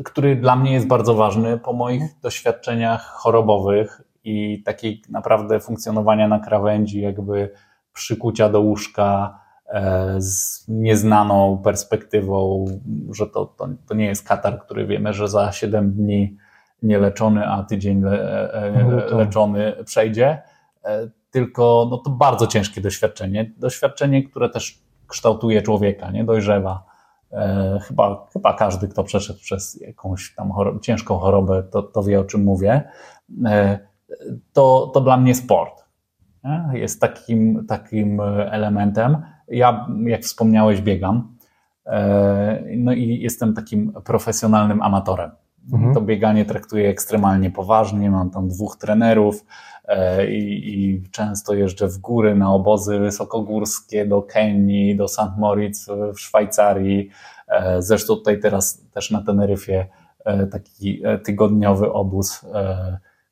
który dla mnie jest bardzo ważny po moich doświadczeniach chorobowych i takiej naprawdę funkcjonowania na krawędzi, jakby przykucia do łóżka, z nieznaną perspektywą, że to, to, to nie jest katar, który wiemy, że za 7 dni nieleczony, a tydzień le, e, no leczony przejdzie, e, tylko no to bardzo ciężkie doświadczenie. Doświadczenie, które też kształtuje człowieka, nie dojrzewa. Chyba, chyba każdy, kto przeszedł przez jakąś tam ciężką chorobę, to, to wie, o czym mówię. To, to dla mnie sport. Jest takim, takim elementem. Ja, jak wspomniałeś, biegam. E, no i jestem takim profesjonalnym amatorem. Mhm. To bieganie traktuję ekstremalnie poważnie. Mam tam dwóch trenerów e, i, i, często jeżdżę w góry na obozy wysokogórskie do Kenii, do St. Moritz w Szwajcarii. E, zresztą tutaj teraz też na Teneryfie taki tygodniowy obóz,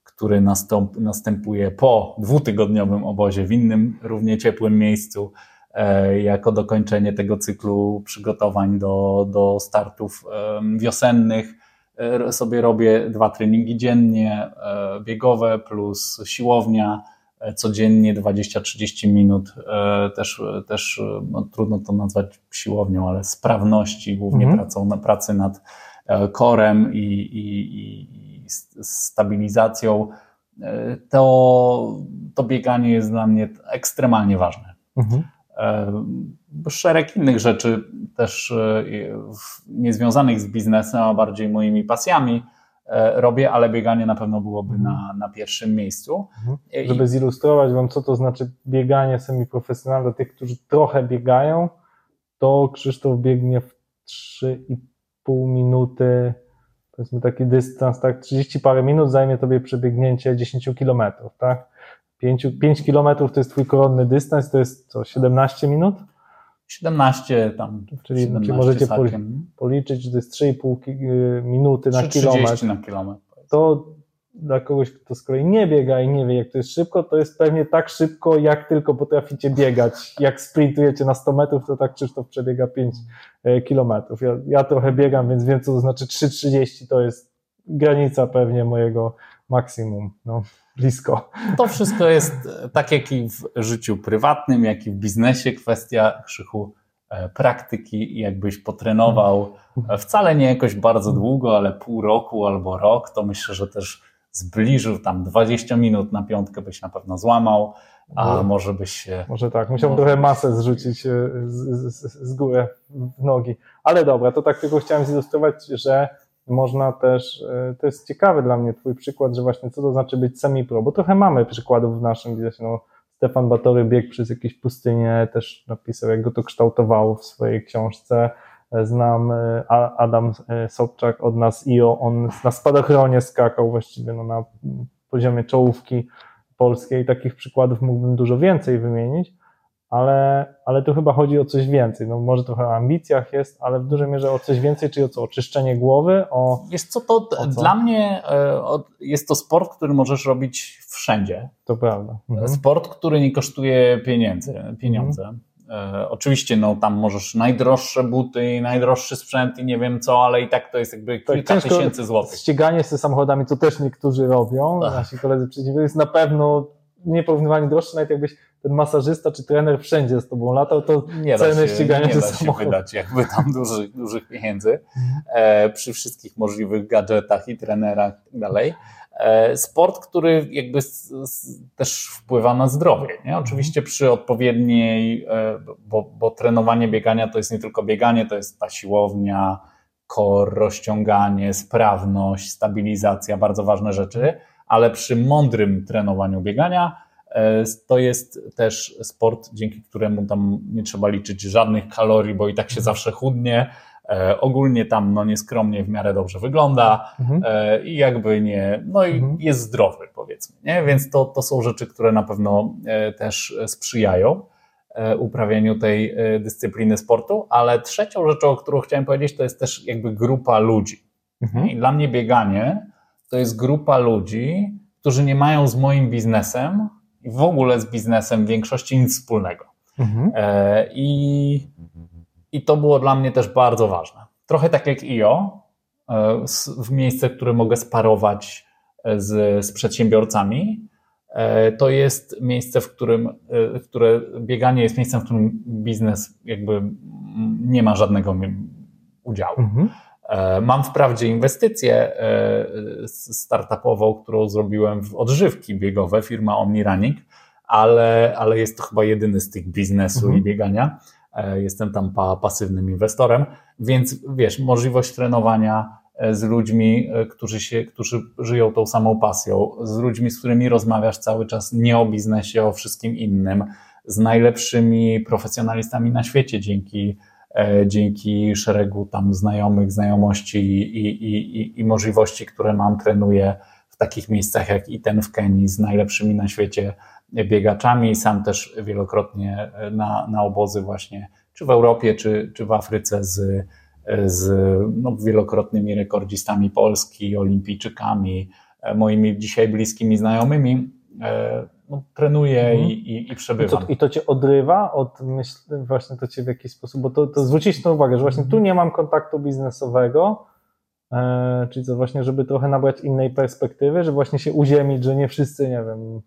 który nastąp, następuje po dwutygodniowym obozie w innym, równie ciepłym miejscu. E, jako dokończenie tego cyklu przygotowań do, do startów wiosennych. E, sobie robię dwa treningi dziennie, e, biegowe plus siłownia, codziennie 20-30 minut, też, też no, trudno to nazwać siłownią, ale sprawności, głównie mhm. pracą na pracy nad korem i, i, i stabilizacją, to, to bieganie jest dla mnie ekstremalnie ważne. Mhm. Szereg innych rzeczy też niezwiązanych z biznesem, a bardziej moimi pasjami robię, ale bieganie na pewno byłoby mhm. na, na pierwszym miejscu. Mhm. Żeby zilustrować Wam, co to znaczy bieganie semiprofesjonalne dla tych, którzy trochę biegają, to Krzysztof biegnie w 3,5 minuty, powiedzmy taki dystans, tak, 30 parę minut zajmie Tobie przebiegnięcie 10 kilometrów, tak? 5, 5 kilometrów to jest Twój koronny dystans, to jest co, 17 minut? 17 tam. Czyli, 17 czyli możecie policzyć, że to jest 3,5 y, minuty na kilometr. na kilometr. To dla kogoś, kto z kolei nie biega i nie wie, jak to jest szybko, to jest pewnie tak szybko, jak tylko potraficie biegać. Jak sprintujecie na 100 metrów, to tak Krzysztof przebiega 5 e, kilometrów. Ja, ja trochę biegam, więc wiem, co to znaczy 3,30 to jest granica pewnie mojego maksimum. No blisko. To wszystko jest tak jak i w życiu prywatnym, jak i w biznesie kwestia krzychu e, praktyki i jakbyś potrenował e, wcale nie jakoś bardzo długo, ale pół roku albo rok, to myślę, że też zbliżył tam 20 minut na piątkę byś na pewno złamał, a no. może byś się... Może tak, musiałbym trochę masę zrzucić e, z, z, z góry w nogi. Ale dobra, to tak tylko chciałem zilustrować, że można też, e, to jest ciekawy dla mnie Twój przykład, że właśnie co to znaczy być semi-pro, bo trochę mamy przykładów w naszym biznesie, no Stefan Batory biegł przez jakieś pustynie, też napisał, jak go to kształtowało w swojej książce. E, znam e, Adam Sobczak od nas IO, on na spadochronie skakał właściwie no, na poziomie czołówki polskiej. Takich przykładów mógłbym dużo więcej wymienić ale, ale tu chyba chodzi o coś więcej. No może trochę o ambicjach jest, ale w dużej mierze o coś więcej, czyli o co? Oczyszczenie głowy? O, jest co, to co? dla mnie e, jest to sport, który możesz robić wszędzie. To prawda. Mhm. Sport, który nie kosztuje pieniędzy, pieniądze. Mhm. E, oczywiście, no tam możesz najdroższe buty i najdroższy sprzęt i nie wiem co, ale i tak to jest jakby tak, kilka tysięcy złotych. Ściganie z samochodami, co też niektórzy robią, Ach. nasi koledzy przeciwni, jest na pewno nieporównywalnie droższe, nawet jakbyś ten masażysta czy trener wszędzie z tobą latał, to nie ceny się, ścigania nie da się wydać jakby tam dużych, dużych pieniędzy e, przy wszystkich możliwych gadżetach i trenerach i tak dalej. E, sport, który jakby s, s, też wpływa na zdrowie. Nie? Oczywiście przy odpowiedniej, e, bo, bo trenowanie biegania to jest nie tylko bieganie, to jest ta siłownia, kor, rozciąganie, sprawność, stabilizacja, bardzo ważne rzeczy, ale przy mądrym trenowaniu biegania to jest też sport, dzięki któremu tam nie trzeba liczyć żadnych kalorii, bo i tak się zawsze chudnie. E, ogólnie tam no nieskromnie w miarę dobrze wygląda mhm. E, i jakby nie, no i mhm. jest zdrowy powiedzmy, nie? Więc to, to są rzeczy, które na pewno też sprzyjają uprawianiu tej dyscypliny sportu, ale trzecią rzeczą, o którą chciałem powiedzieć, to jest też jakby grupa ludzi. Mhm. I dla mnie bieganie to jest grupa ludzi, którzy nie mają z moim biznesem w ogóle z biznesem w większości nic wspólnego. Mhm. E, I, I to było dla mnie też bardzo ważne. Trochę tak jak IO, e, w miejsce, które mogę sparować e, z, z przedsiębiorcami, to jest miejsce, w którym, które bieganie jest miejscem, w którym biznes jakby nie ma żadnego udziału. Mhm. Mam wprawdzie inwestycję startupową, którą zrobiłem w odżywki biegowe, firma OmniRunning, ale, ale jest to chyba jedyny z tych biznesu mhm. i biegania. E, jestem tam pa, pasywnym inwestorem, więc wiesz, możliwość trenowania e, z ludźmi, e, którzy, się, którzy żyją tą samą pasją, z ludźmi, z którymi rozmawiasz cały czas nie o biznesie, o wszystkim innym, z najlepszymi profesjonalistami na świecie dzięki dzięki szeregu tam znajomych, znajomości i, i, i, i możliwości, które mam, trenuję w takich miejscach jak i ten w Kenii z najlepszymi na świecie biegaczami. Sam też wielokrotnie na, na obozy właśnie, czy w Europie, czy, czy w Afryce z, z no, wielokrotnymi rekordzistami Polski, olimpijczykami, moimi dzisiaj bliskimi znajomymi. E, no, trenuję mhm. i, i, i przebywam. I to, I to cię odrywa od myśl, właśnie to cię w jakiś sposób, bo to, to zwrócić na uwagę, że właśnie tu nie mam kontaktu biznesowego, e, czyli co właśnie, żeby trochę nabrać innej perspektywy, żeby właśnie się uziemić, że nie wszyscy, nie wiem,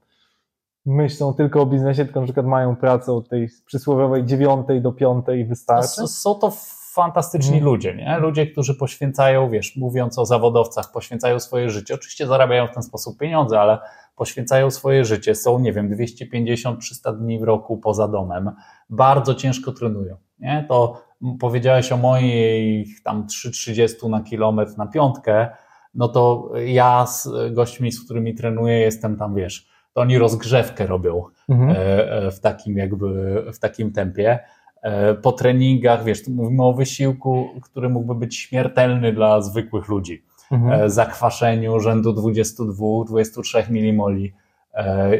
myślą tylko o biznesie, tylko na przykład mają pracę od tej przysłowiowej dziewiątej do piątej i wystarczy? Są to fantastyczni hmm. ludzie, nie? Ludzie, którzy poświęcają, wiesz, mówiąc o zawodowcach, poświęcają swoje życie. Oczywiście zarabiają w ten sposób pieniądze, ale poświęcają swoje życie. Są, nie wiem, 250-300 dni w roku poza domem. Bardzo ciężko trenują, nie? To powiedziałeś o mojej tam 3,30 na kilometr na piątkę, no to ja z gośćmi, z którymi trenuję, jestem tam, wiesz, to oni rozgrzewkę robią mhm. E, e, w takim jakby, w takim tempie. E, po treningach, wiesz, mówimy o wysiłku, który mógłby być śmiertelny dla zwykłych ludzi. Mhm. Zakwaszeniu rzędu 22-23 milimoli.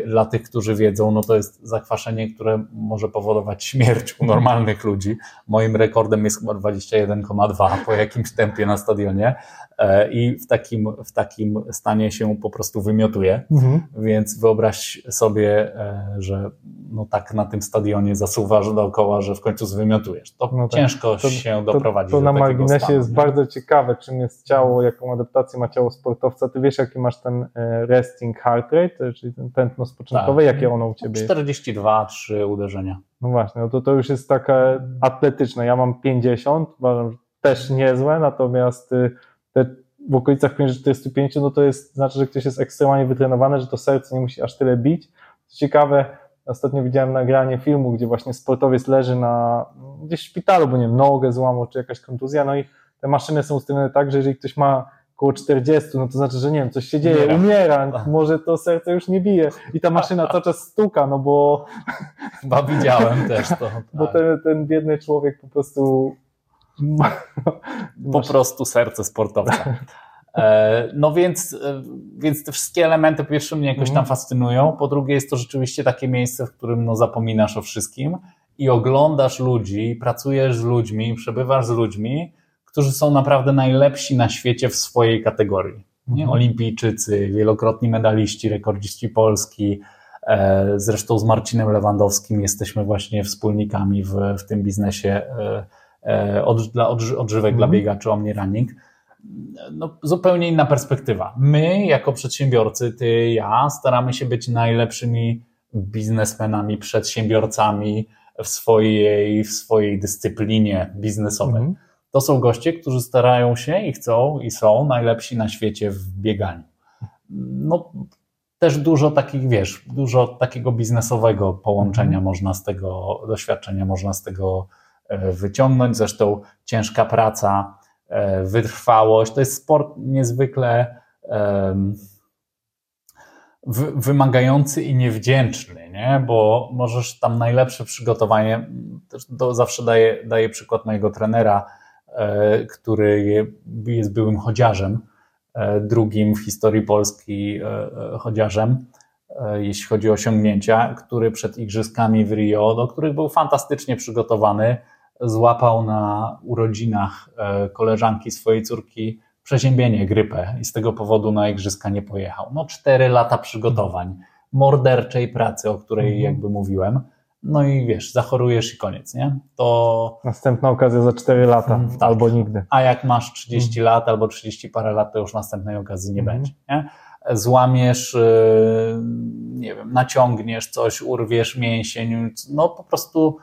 Dla tych, którzy wiedzą, no to jest zakwaszenie, które może powodować śmierć u normalnych ludzi. Moim rekordem jest chyba 21,2 po jakimś tempie na stadionie. E, i w takim, w takim stanie się po prostu wymiotuje. Mhm. Więc wyobraź sobie, e, że no tak na tym stadionie zasuwasz dookoła, że w końcu zwymiotujesz. To no tak. ciężko to, się to, doprowadzić to, to do na marginesie stanu, jest nie? bardzo ciekawe, czym jest ciało, jaką adaptację ma ciało sportowca. Ty wiesz, jaki masz ten e, resting heart rate, czyli ten tętno spoczynkowe, tak. jakie ono u ciebie 42, 3 uderzenia. No właśnie, no to to już jest takie atletyczne. Ja mam 50, uważam, że też niezłe, natomiast y, te w okolicach 45, no to jest, znaczy, że ktoś jest ekstremalnie wytrenowany, że to serce nie musi aż tyle bić. Co ciekawe, ostatnio widziałem nagranie filmu, gdzie właśnie sportowiec leży na gdzieś w szpitalu, bo nie wiem, nogę złamał, czy jakaś kontuzja, no i te maszyny są ustawione tak, że jeżeli ktoś ma około 40, no to znaczy, że nie wiem, coś się dzieje, umiera, umiera może to serce już nie bije i ta maszyna cały czas stuka, no bo... Chyba widziałem też to. Bo tak. ten, ten biedny człowiek po prostu po prostu serce sportowca. E, no więc, e, więc te wszystkie elementy po pierwsze mnie jakoś tam mhm. fascynują, po drugie jest to rzeczywiście takie miejsce, w którym no zapominasz o wszystkim i oglądasz ludzi, pracujesz z ludźmi, przebywasz z ludźmi, którzy są naprawdę najlepsi na świecie w swojej kategorii. Nie? Mhm. Olimpijczycy, wielokrotni medaliści, rekordziści Polski, e, Zresztą z Marcinem Lewandowskim jesteśmy właśnie wspólnikami w, w tym biznesie od, dla odżywek mm. dla mhm. biegaczy Omnirunning. No, zupełnie inna perspektywa. My, jako przedsiębiorcy, ty, ja, staramy się być najlepszymi biznesmenami, przedsiębiorcami w swojej, w swojej dyscyplinie biznesowej. Mm. To są goście, którzy starają się i chcą i są najlepsi na świecie w bieganiu. No, też dużo takich, wiesz, dużo takiego biznesowego połączenia mm. można z tego, doświadczenia można z tego E, wyciągnąć. Zresztą ciężka praca, e, wytrwałość to jest sport niezwykle wymagający i niewdzięczny, nie? bo możesz tam najlepsze przygotowanie, to zawsze daję, przykład mojego trenera, e, który jest byłym chodziarzem, drugim w historii Polski chodziarzem, jeśli chodzi o osiągnięcia, który przed igrzyskami w Rio, do których był fantastycznie przygotowany, złapał na urodzinach e, koleżanki swojej córki przeziębienie, grypę i z tego powodu na igrzyska nie pojechał. No cztery lata przygotowań, morderczej pracy, o której mhm. jakby mówiłem. No i wiesz, zachorujesz i koniec, nie? To. Następna okazja za 4 lata, mm, tak. albo nigdy. A jak masz 30 mm. lat albo 30 parę lat, to już następnej okazji nie mm. będzie, nie? Złamiesz, y, nie wiem, naciągniesz coś, urwiesz mięsień, no po prostu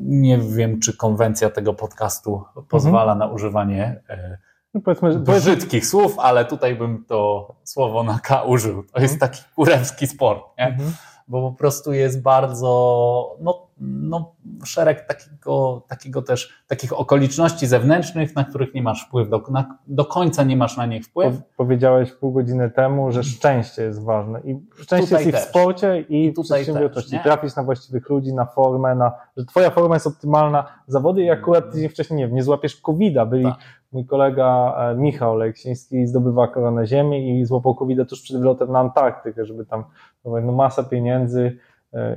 nie wiem, czy konwencja tego podcastu pozwala mhm. na używanie e, no powiedzmy, brzydkich słów, ale tutaj bym to słowo na K użył. To jest mhm. taki kurewski sport, nie? Mhm bo po prostu jest bardzo, no, no szereg takiego, takiego też, takich okoliczności zewnętrznych, na których nie masz wpływu, do, na, do końca nie masz na nich wpływ. powiedziałeś pół godziny temu, że szczęście jest ważne i szczęście tutaj jest i w sporcie i, I w przedsiębiorczości. Trafisz na właściwych ludzi, na formę, na, że twoja forma jest optymalna zawody i akurat tydzień wcześniej, nie wiem, nie złapiesz COVID-a, byli tak. Mój kolega e, Michał Leksiński zdobywa koronę Ziemi i złapał covid tuż przed wylotem na Antarktykę, żeby tam no, masa pieniędzy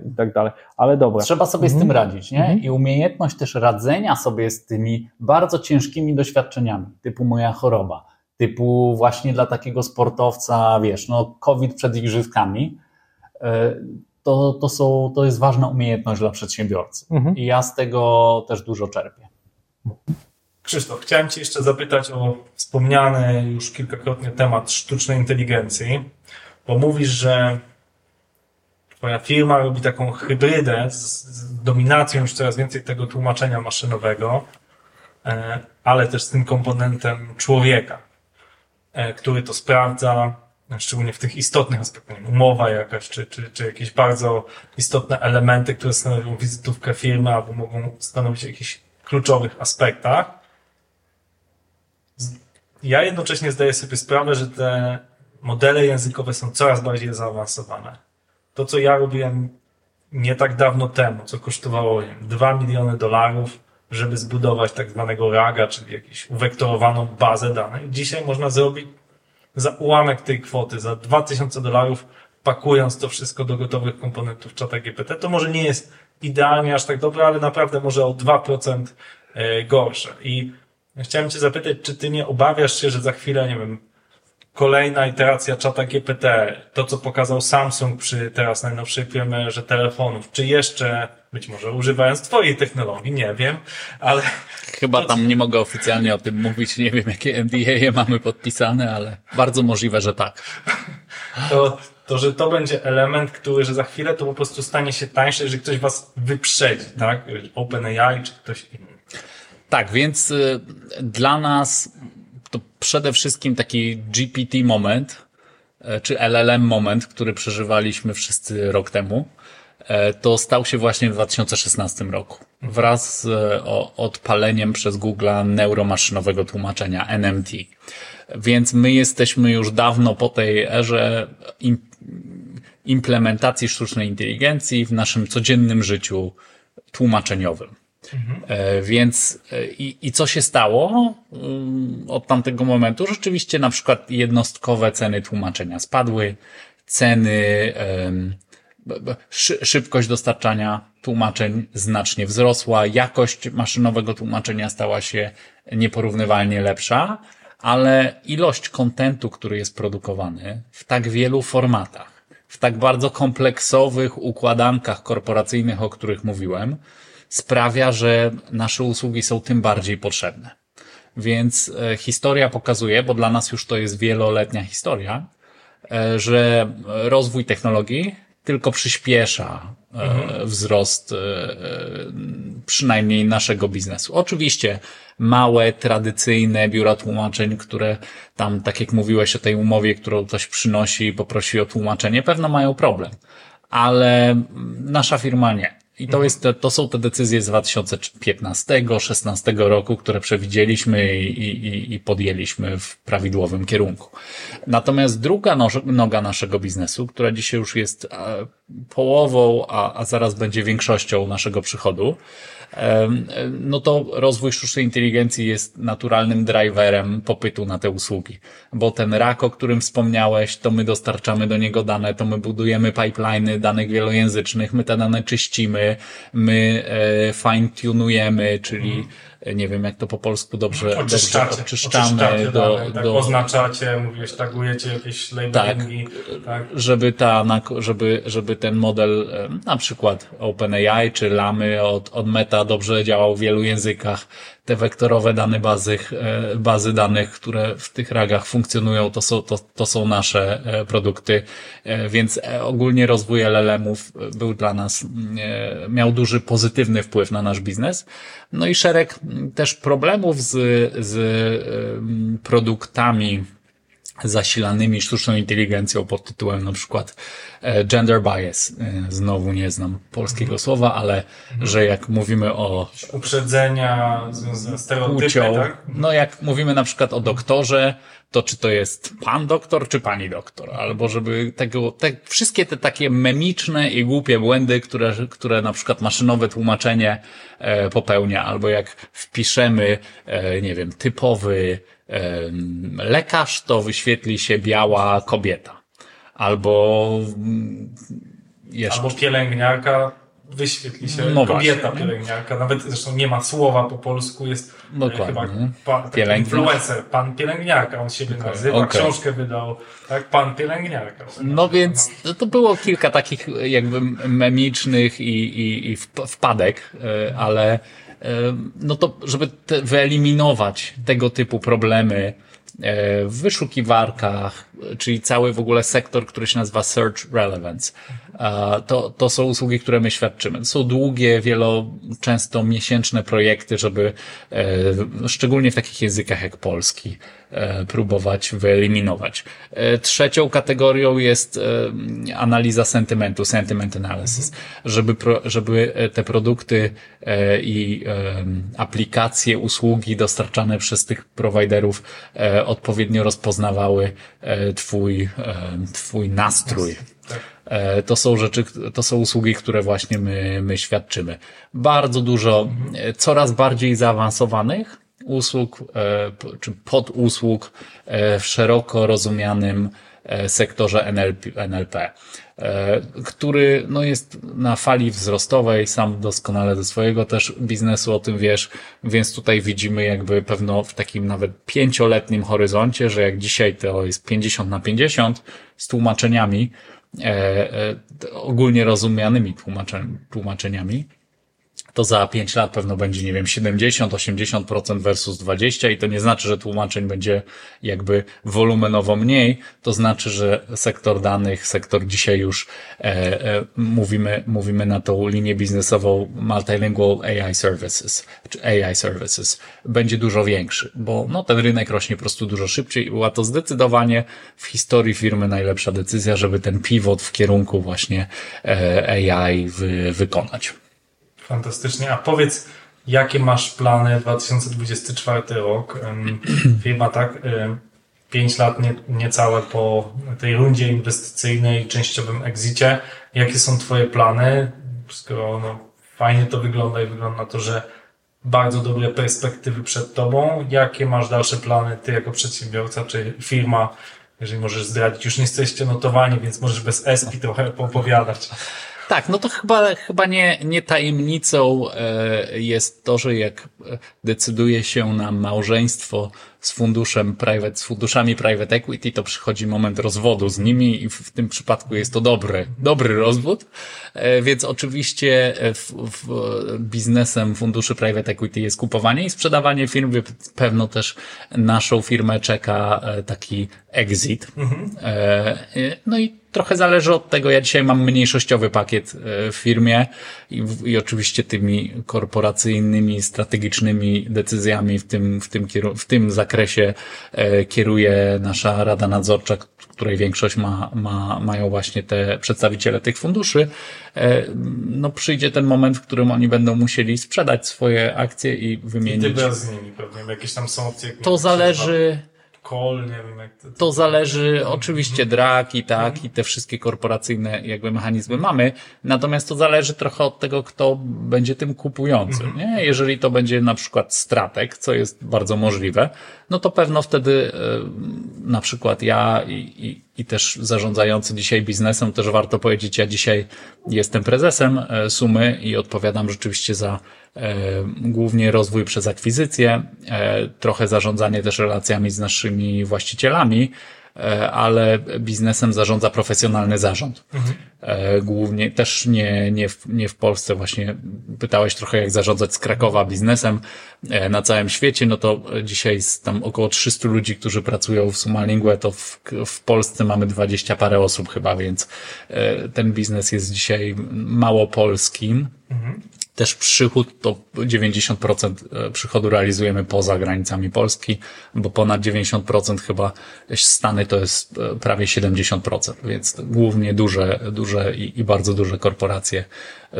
i tak dalej. Ale dobra. Trzeba sobie mhm. z tym mhm. radzić, nie? Mhm. I umiejętność też radzenia sobie z tymi bardzo ciężkimi doświadczeniami, typu moja choroba, typu właśnie dla takiego sportowca, wiesz, no COVID przed igrzyskami, e, to, to, są, to jest ważna umiejętność dla przedsiębiorcy. Mhm. I ja z tego też dużo czerpię. Krzysztof, chciałem Cię jeszcze zapytać o wspomniany już kilkakrotnie temat sztucznej inteligencji, bo mówisz, że twoja firma robi taką hybrydę z, z dominacją już coraz więcej tego tłumaczenia maszynowego, e, ale też z tym komponentem człowieka, e, który to sprawdza, szczególnie w tych istotnych aspektach, umowa jakaś, czy, czy, czy jakieś bardzo istotne elementy, które stanowią wizytówkę firmy, albo mogą stanowić jakichś kluczowych aspektach. Ja jednocześnie zdaję sobie sprawę, że te modele językowe są coraz bardziej zaawansowane. To, co ja robiłem nie tak dawno temu, co kosztowało wiem, 2 miliony dolarów, żeby zbudować tak zwanego RAGA, czyli jakąś uwektorowaną bazę danych. Dzisiaj można zrobić za ułamek tej kwoty, za 2000 dolarów, pakując to wszystko do gotowych komponentów czata GPT. To może nie jest idealnie aż tak dobre, ale naprawdę może o 2% e, gorsze. I chciałem Cię zapytać, czy Ty nie obawiasz się, że za chwilę, nie wiem, kolejna iteracja czata GPT, to co pokazał Samsung przy teraz najnowszej premierze telefonów, czy jeszcze, być może używając Twojej technologii, nie wiem, ale... Chyba tam nie mogę oficjalnie o tym mówić, nie wiem jakie NDA mamy podpisane, ale bardzo możliwe, że tak. To, to, że to będzie element, który, że za chwilę to po prostu stanie się tańsze, że ktoś Was wyprzedzi, tak? OpenAI czy ktoś inny. Tak, więc y, dla nas to przede wszystkim taki GPT moment, e, czy LLM moment, który przeżywaliśmy wszyscy rok temu, e, to stał się właśnie w 2016 roku. Wraz z e, odpaleniem przez Google'a neuromaszynowego tłumaczenia NMT. Więc my jesteśmy już dawno po tej erze implementacji sztucznej inteligencji w naszym codziennym życiu tłumaczeniowym. Mhm. Więc i, i co się stało mm, od tamtego momentu? Rzeczywiście na przykład jednostkowe ceny tłumaczenia spadły, ceny, szybkość dostarczania tłumaczeń znacznie wzrosła, jakość maszynowego tłumaczenia stała się nieporównywalnie lepsza, ale ilość kontentu, który jest produkowany w tak wielu formatach, w tak bardzo kompleksowych układankach korporacyjnych, o których mówiłem, sprawia, że nasze usługi są tym bardziej potrzebne. Więc e, historia pokazuje, bo dla nas już to jest wieloletnia historia, e, że rozwój technologii tylko przyspiesza e, mhm. wzrost przynajmniej naszego biznesu. Oczywiście małe, tradycyjne biura tłumaczeń, które tam, tak jak mówiłeś o tej umowie, którą ktoś przynosi i poprosi o tłumaczenie, pewno mają problem. Ale nasza firma nie. I to, jest, to są te decyzje z 2015-16 roku, które przewidzieliśmy i, i, i podjęliśmy w prawidłowym kierunku. Natomiast druga noga naszego biznesu, która dzisiaj już jest e, połową, a, a zaraz będzie większością naszego przychodu, no to rozwój sztucznej inteligencji jest naturalnym driverem popytu na te usługi. Bo ten rak, o którym wspomniałeś, to my dostarczamy do niego dane, to my budujemy pipeliny danych wielojęzycznych, my te dane czyścimy, my e, fine-tunujemy, czyli mhm nie wiem jak to po polsku dobrze, oczyszczacie, dobrze oczyszczamy. do, dane, tak, do, oznaczacie, mówiłeś, tagujecie jakieś labelingi. Tak, tak, żeby ta, żeby, żeby ten model na przykład OpenAI czy Lamy od, od Meta dobrze działał w wielu językach, te wektorowe dane bazy, e, bazy danych, które w tych ragach funkcjonują, to są, to, to są nasze e, produkty, e, więc ogólnie rozwój LLM-ów był dla nas, miał duży pozytywny wpływ na nasz biznes. No i szereg też problemów z, z produktami, zasilanymi sztuczną inteligencją pod tytułem na przykład e, gender bias. E, znowu nie znam polskiego mhm. słowa, ale mhm. że jak mówimy o uprzedzenia związane z stereotypem, tak? no jak mówimy na przykład o doktorze, to czy to jest pan doktor, czy pani doktor, albo żeby tego, te, wszystkie te takie memiczne i głupie błędy, które, które na przykład maszynowe tłumaczenie e, popełnia, albo jak wpiszemy, e, nie wiem, typowy lekarz, to wyświetli się biała kobieta. Albo mm, jeszcze. Albo pielęgniarka, wyświetli się no kobieta właśnie, pielęgniarka. Nawet zresztą nie ma słowa po polsku, jest e, Dokładnie. chyba pan, influencer, pan pielęgniarka, on siebie okay. nazywa, okay. książkę wydał, tak, pan pielęgniarka. No więc to było kilka takich jakby memicznych i, i, i wpadek, e, ale no to żeby te, wyeliminować tego typu problemy w wyszukiwarkach, czyli cały w ogóle sektor, który się nazywa Search Relevance. to, to są usługi, które my świadczymy. To są długie, wielo, często miesięczne projekty, żeby e, szczególnie w takich językach jak polski e, próbować wyeliminować. E, trzecią kategorią jest analiza sentymentu, sentiment analysis, żeby, żeby te produkty i aplikacje, usługi dostarczane przez tych prowajderów odpowiednio rozpoznawały twój, twój nastrój. E, to są rzeczy, to są usługi, które właśnie my, my świadczymy. Bardzo dużo, e, coraz bardziej zaawansowanych usług, e, czy podusług w szeroko rozumianym sektorze NLP, NLP który no, jest na fali wzrostowej, sam doskonale ze swojego też biznesu o tym wiesz, więc tutaj widzimy jakby pewno w takim nawet pięcioletnim horyzoncie, że jak dzisiaj to jest 50 na 50 z tłumaczeniami, E, e, ogólnie rozumianymi tłumaczeniami, to za 5 lat pewno będzie, nie wiem, 70-80% versus 20 i to nie znaczy, że tłumaczeń będzie jakby wolumenowo mniej, to znaczy, że sektor danych, sektor dzisiaj już e, e, mówimy, mówimy na tą linię biznesową multilingual AI services, czy AI services, będzie dużo większy, bo no, ten rynek rośnie po prostu dużo szybciej i była to zdecydowanie w historii firmy najlepsza decyzja, żeby ten pivot w kierunku właśnie e, AI wy, wykonać. Fantastycznie. A powiedz, jakie masz plany 2024 rok? Firma tak, 5 lat nie, niecałe po tej rundzie inwestycyjnej, częściowym exicie. Jakie są Twoje plany? Skoro no, fajnie to wygląda i wygląda na to, że bardzo dobre perspektywy przed Tobą. Jakie masz dalsze plany Ty jako przedsiębiorca czy firma? Jeżeli możesz zdradzić, już nie jesteście notowani, więc możesz bez ESPI trochę opowiadać. Tak, no to chyba, chyba nie, nie tajemnicą e, jest to, że jak decyduje się na małżeństwo z funduszem private, z funduszami private equity, to przychodzi moment rozwodu z nimi i w tym przypadku jest to dobry, dobry rozwód. E, więc oczywiście w, w biznesem funduszy private equity jest kupowanie i sprzedawanie firm. Pewno też naszą firmę czeka e, taki exit. Mhm. No i trochę zależy od tego. Ja dzisiaj mam mniejszościowy pakiet w firmie i, i oczywiście tymi korporacyjnymi, strategicznymi decyzjami w tym, w tym, w tym zakresie e, kieruje nasza Rada Nadzorcza, której większość ma, ma, mają właśnie te przedstawiciele tych funduszy. E, no przyjdzie ten moment, w którym oni będą musieli sprzedać swoje akcje i wymienić. I z nimi pewnie, jakieś tam są opcje. To zależy, Nie wiem jak to. To zależy, oczywiście DRAK i tak, i te wszystkie korporacyjne jakby mechanizmy mamy, natomiast to zależy trochę od tego, kto będzie tym kupującym, nie? Jeżeli to będzie na przykład stratek, co jest bardzo możliwe, no to pewno wtedy e, na przykład ja i, i, i też zarządzający dzisiaj biznesem, też warto powiedzieć, ja dzisiaj jestem prezesem e, Sumy i odpowiadam rzeczywiście za głównie rozwój przez akwizycję, trochę zarządzanie też relacjami z naszymi właścicielami, E, ale biznesem zarządza profesjonalny zarząd. Mhm. Głównie też nie, nie, w, nie w Polsce. Właśnie pytałeś trochę, jak zarządzać z Krakowa biznesem e, na całym świecie. No to dzisiaj jest tam około 300 ludzi, którzy pracują w Sumalingue, to w, w Polsce mamy 20 parę osób chyba, więc ten biznes jest dzisiaj mało polskim. Mhm też przychód to 90% e, przychodu realizujemy poza granicami Polski, bo ponad 90% chyba Stany to jest e, prawie 70%, więc głównie duże, duże i, i bardzo duże korporacje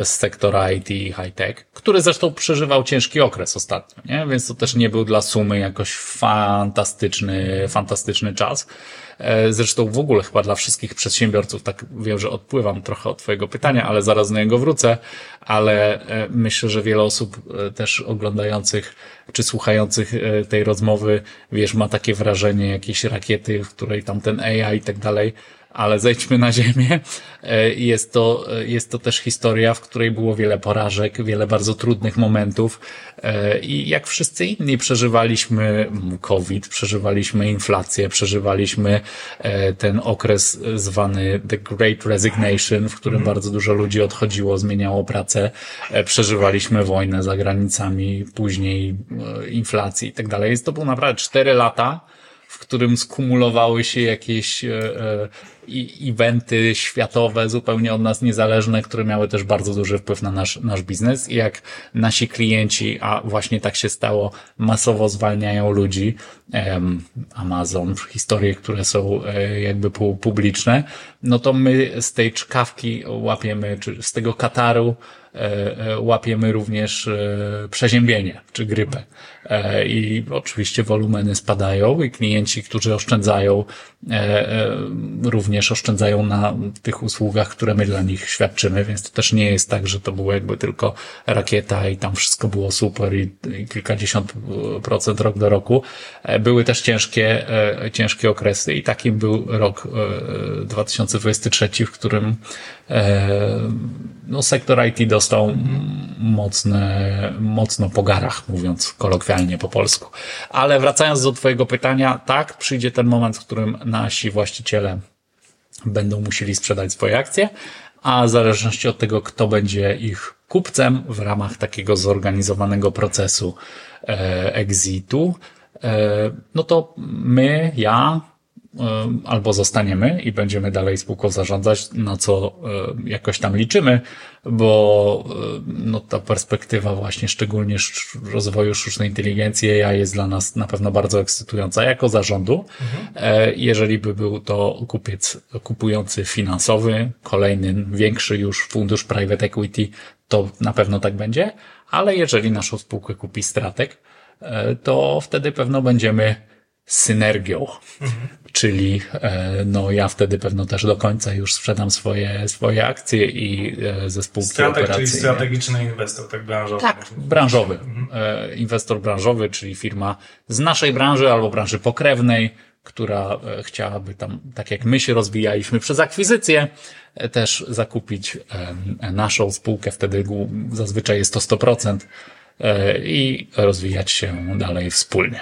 z sektora IT i high-tech, który zresztą przeżywał ciężki okres ostatnio, nie? Więc to też nie był dla sumy jakoś fantastyczny, fantastyczny czas. E, zresztą w ogóle chyba dla wszystkich przedsiębiorców, tak wiem, że odpływam trochę od Twojego pytania, ale zaraz na niego wrócę, ale e, myślę, że wiele osób e, też oglądających czy słuchających tej rozmowy, wiesz, ma takie wrażenie jakiejś rakiety, w której tam ten AI i tak dalej ale zejdźmy na ziemię. E, jest to, e, jest to też historia, w której było wiele porażek, wiele bardzo trudnych momentów e, i jak wszyscy inni przeżywaliśmy COVID, przeżywaliśmy inflację, przeżywaliśmy ten okres zwany The Great Resignation, w którym mm. bardzo dużo ludzi odchodziło, zmieniało pracę, przeżywaliśmy wojnę za granicami, później inflacji i tak dalej. To było naprawdę cztery lata, w którym skumulowały się jakieś eventy światowe, zupełnie od nas niezależne, które miały też bardzo duży wpływ na nasz, nasz biznes i jak nasi klienci, a właśnie tak się stało, masowo zwalniają ludzi, Amazon, historie, które są e, jakby publiczne, no to my z tej czkawki łapiemy, czy z tego Kataru E, e, łapiemy również przeziębienie czy grypę. I oczywiście wolumeny spadają i klienci, którzy oszczędzają, również oszczędzają na tych usługach, które my dla nich świadczymy, więc to też nie jest tak, że to było jakby tylko rakieta i tam wszystko było super i, i kilkadziesiąt procent rok do roku. Były też ciężkie, ciężkie okresy i takim był rok 2023, w którym no, sektor IT dostał mocne, mocno po garach, mówiąc kolokwialnie po polsku. Ale wracając do Twojego pytania, tak, przyjdzie ten moment, w którym nasi właściciele będą musieli sprzedać swoje akcje, a w zależności od tego, kto będzie ich kupcem w ramach takiego zorganizowanego procesu e, exitu, e, no to my, ja, albo zostaniemy i będziemy dalej spółką zarządzać, na co jakoś tam liczymy, bo no, ta perspektywa właśnie szczególnie rozwoju sztucznej inteligencji AI jest dla nas na pewno bardzo ekscytująca jako zarządu. Mhm. Jeżeli by był to kupiec kupujący finansowy, kolejny większy już fundusz private equity, to na pewno tak będzie, ale jeżeli naszą spółkę kupi stratek, to wtedy pewno będziemy synergią. Mhm. Czyli e, no ja wtedy pewno też do końca już sprzedam swoje, swoje akcje i e, ze spółki Strateg, operacyjnej. czyli strategiczny inwestor, tak branżowy. Tak, branżowy. Mhm. E, inwestor branżowy, czyli firma z naszej branży albo branży pokrewnej, która chciałaby tam, tak jak my się rozwijaliśmy przez akwizycję, też zakupić naszą spółkę, wtedy zazwyczaj jest to 100% i rozwijać się dalej wspólnie.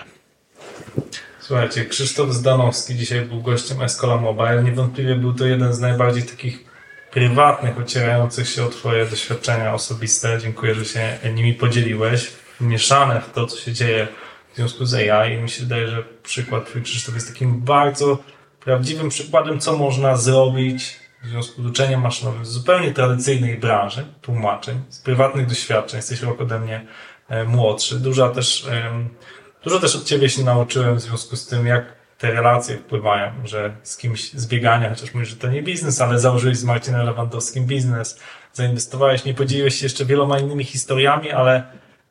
Słuchajcie, Krzysztof Zdanowski dzisiaj był gościem Escola Mobile. Niewątpliwie był to jeden z najbardziej takich prywatnych, ocierających się o Twoje doświadczenia osobiste. Dziękuję, że się nimi podzieliłeś. Mieszane w to, co się dzieje w związku z AI. I mi się wydaje, że przykład Twój Krzysztof jest takim bardzo prawdziwym przykładem, co można zrobić w związku z uczeniem maszynowym z zupełnie tradycyjnej branży, tłumaczeń, z prywatnych doświadczeń. Jesteś rok ode mnie e, młodszy. Duża też Dużo też od Ciebie się nauczyłem w związku z tym, jak te relacje wpływają, że z kimś z biegania, chociaż mówisz, że to nie biznes, ale założyłeś z Marcinem Lewandowskim biznes, zainwestowałeś, nie podzieliłeś się jeszcze wieloma innymi historiami, ale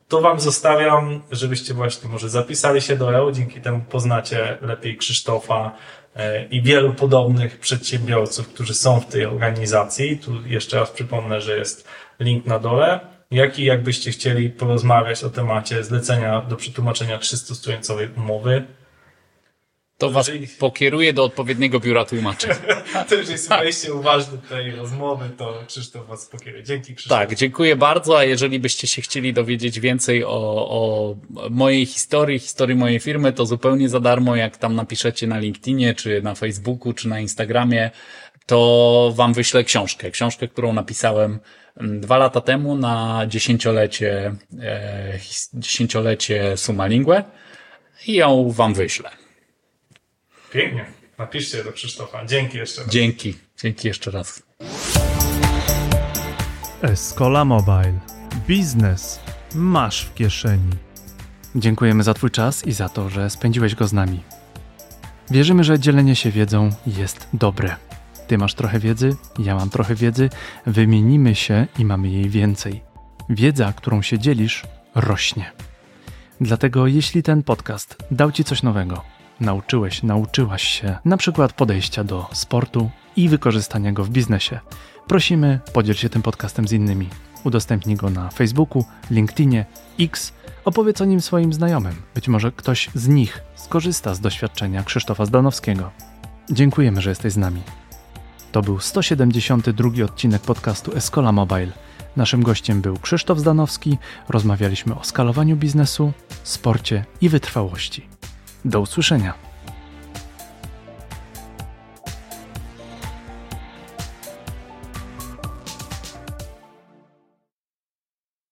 to Wam zostawiam, żebyście właśnie może zapisali się do EO, dzięki temu poznacie lepiej Krzysztofa e, i wielu podobnych przedsiębiorców, którzy są w tej organizacji. Tu jeszcze raz przypomnę, że jest link na dole jak i jakbyście chcieli porozmawiać o temacie zlecenia do przetłumaczenia 300-stronicowej umowy, to was jeżeli... pokieruje do odpowiedniego biura tłumaczy. to już jest wejście uważne tej rozmowy, to Krzysztof was pokieruje. Dzięki Krzysztof. Tak, dziękuję bardzo, a jeżeli byście się chcieli dowiedzieć więcej o, o mojej historii, historii mojej firmy, to zupełnie za darmo, jak tam napiszecie na LinkedInie, czy na Facebooku, czy na Instagramie, to wam wyślę książkę. Książkę, którą napisałem dwa lata temu na dziesięciolecie, e, dziesięciolecie Sumalingue i ją wam wyślę. Pięknie. Napiszcie do Krzysztofa. Dzięki jeszcze raz. Dzięki. Dzięki jeszcze raz. Escola Mobile. Biznes masz w kieszeni. Dziękujemy za Twój czas i za to, że spędziłeś go z nami. Wierzymy, że dzielenie się wiedzą jest dobre. Ty masz trochę wiedzy, ja mam trochę wiedzy, wymienimy się i mamy jej więcej. Wiedza, którą się dzielisz, rośnie. Dlatego, jeśli ten podcast dał Ci coś nowego, nauczyłeś, nauczyłaś się na przykład podejścia do sportu i wykorzystania go w biznesie, prosimy, podziel się tym podcastem z innymi. Udostępnij go na Facebooku, LinkedInie, X, opowiedz o nim swoim znajomym. Być może ktoś z nich skorzysta z doświadczenia Krzysztofa Zdanowskiego. Dziękujemy, że jesteś z nami. To był 172 odcinek podcastu Escola Mobile. Naszym gościem był Krzysztof Zdanowski. Rozmawialiśmy o skalowaniu biznesu, sporcie i wytrwałości. Do usłyszenia.